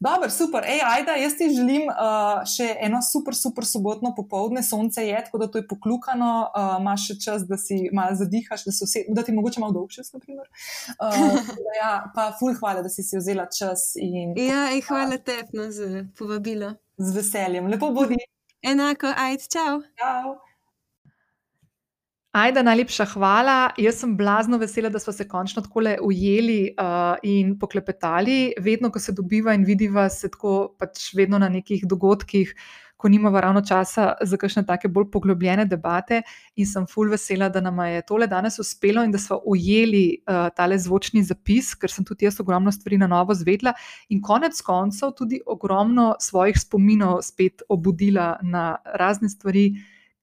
Speaker 3: Dobro, super. Ej, ajda, jaz ti želim uh, še eno super, super sobotno popovdne, sonce je, tako da to je poklukano, uh, imaš še čas, da si malo zadihaš, da, vse, da ti mogoče malo dolgše, naprimer. Uh, ja, pa ful hvala, si si vzela čas. In,
Speaker 2: ja, in hvala tebi no, za povabilo.
Speaker 3: Z veseljem, lepo bodi.
Speaker 2: Enako, ajde, čau.
Speaker 3: čau. Ajda, najlepša hvala. Jaz sem blazno vesela, da smo se končno tako ujeli uh, in poklepetali. Vedno, ko se dobiva in vidiva, se tako pač vedno na nekih dogodkih, ko nimamo ravno časa za kakšne take bolj poglobljene debate. In sem full vesela, da nam je tole danes uspelo in da smo ujeli uh, tale zvočni zapis, ker sem tudi jaz ogromno stvari na novo zvedla in konec koncev tudi ogromno svojih spominov spet obudila na razne stvari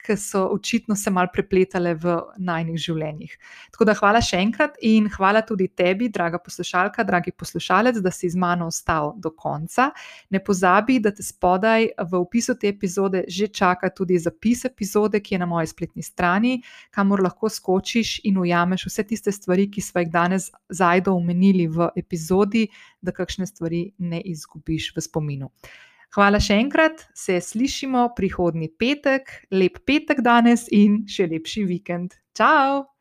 Speaker 3: ki so očitno se mal prepletale v najnih življenjih. Tako da hvala še enkrat in hvala tudi tebi, draga poslušalka, dragi poslušalec, da si z mano ostal do konca. Ne pozabi, da te spodaj v opisu te epizode že čaka tudi zapis epizode, ki je na moji spletni strani, kamor lahko skočiš in ujameš vse tiste stvari, ki smo jih danes zajdo omenili v epizodi, da kakšne stvari ne izgubiš v spominu. Hvala še enkrat, se slišimo prihodnji petek, lep petek danes in še lepši vikend. Ciao!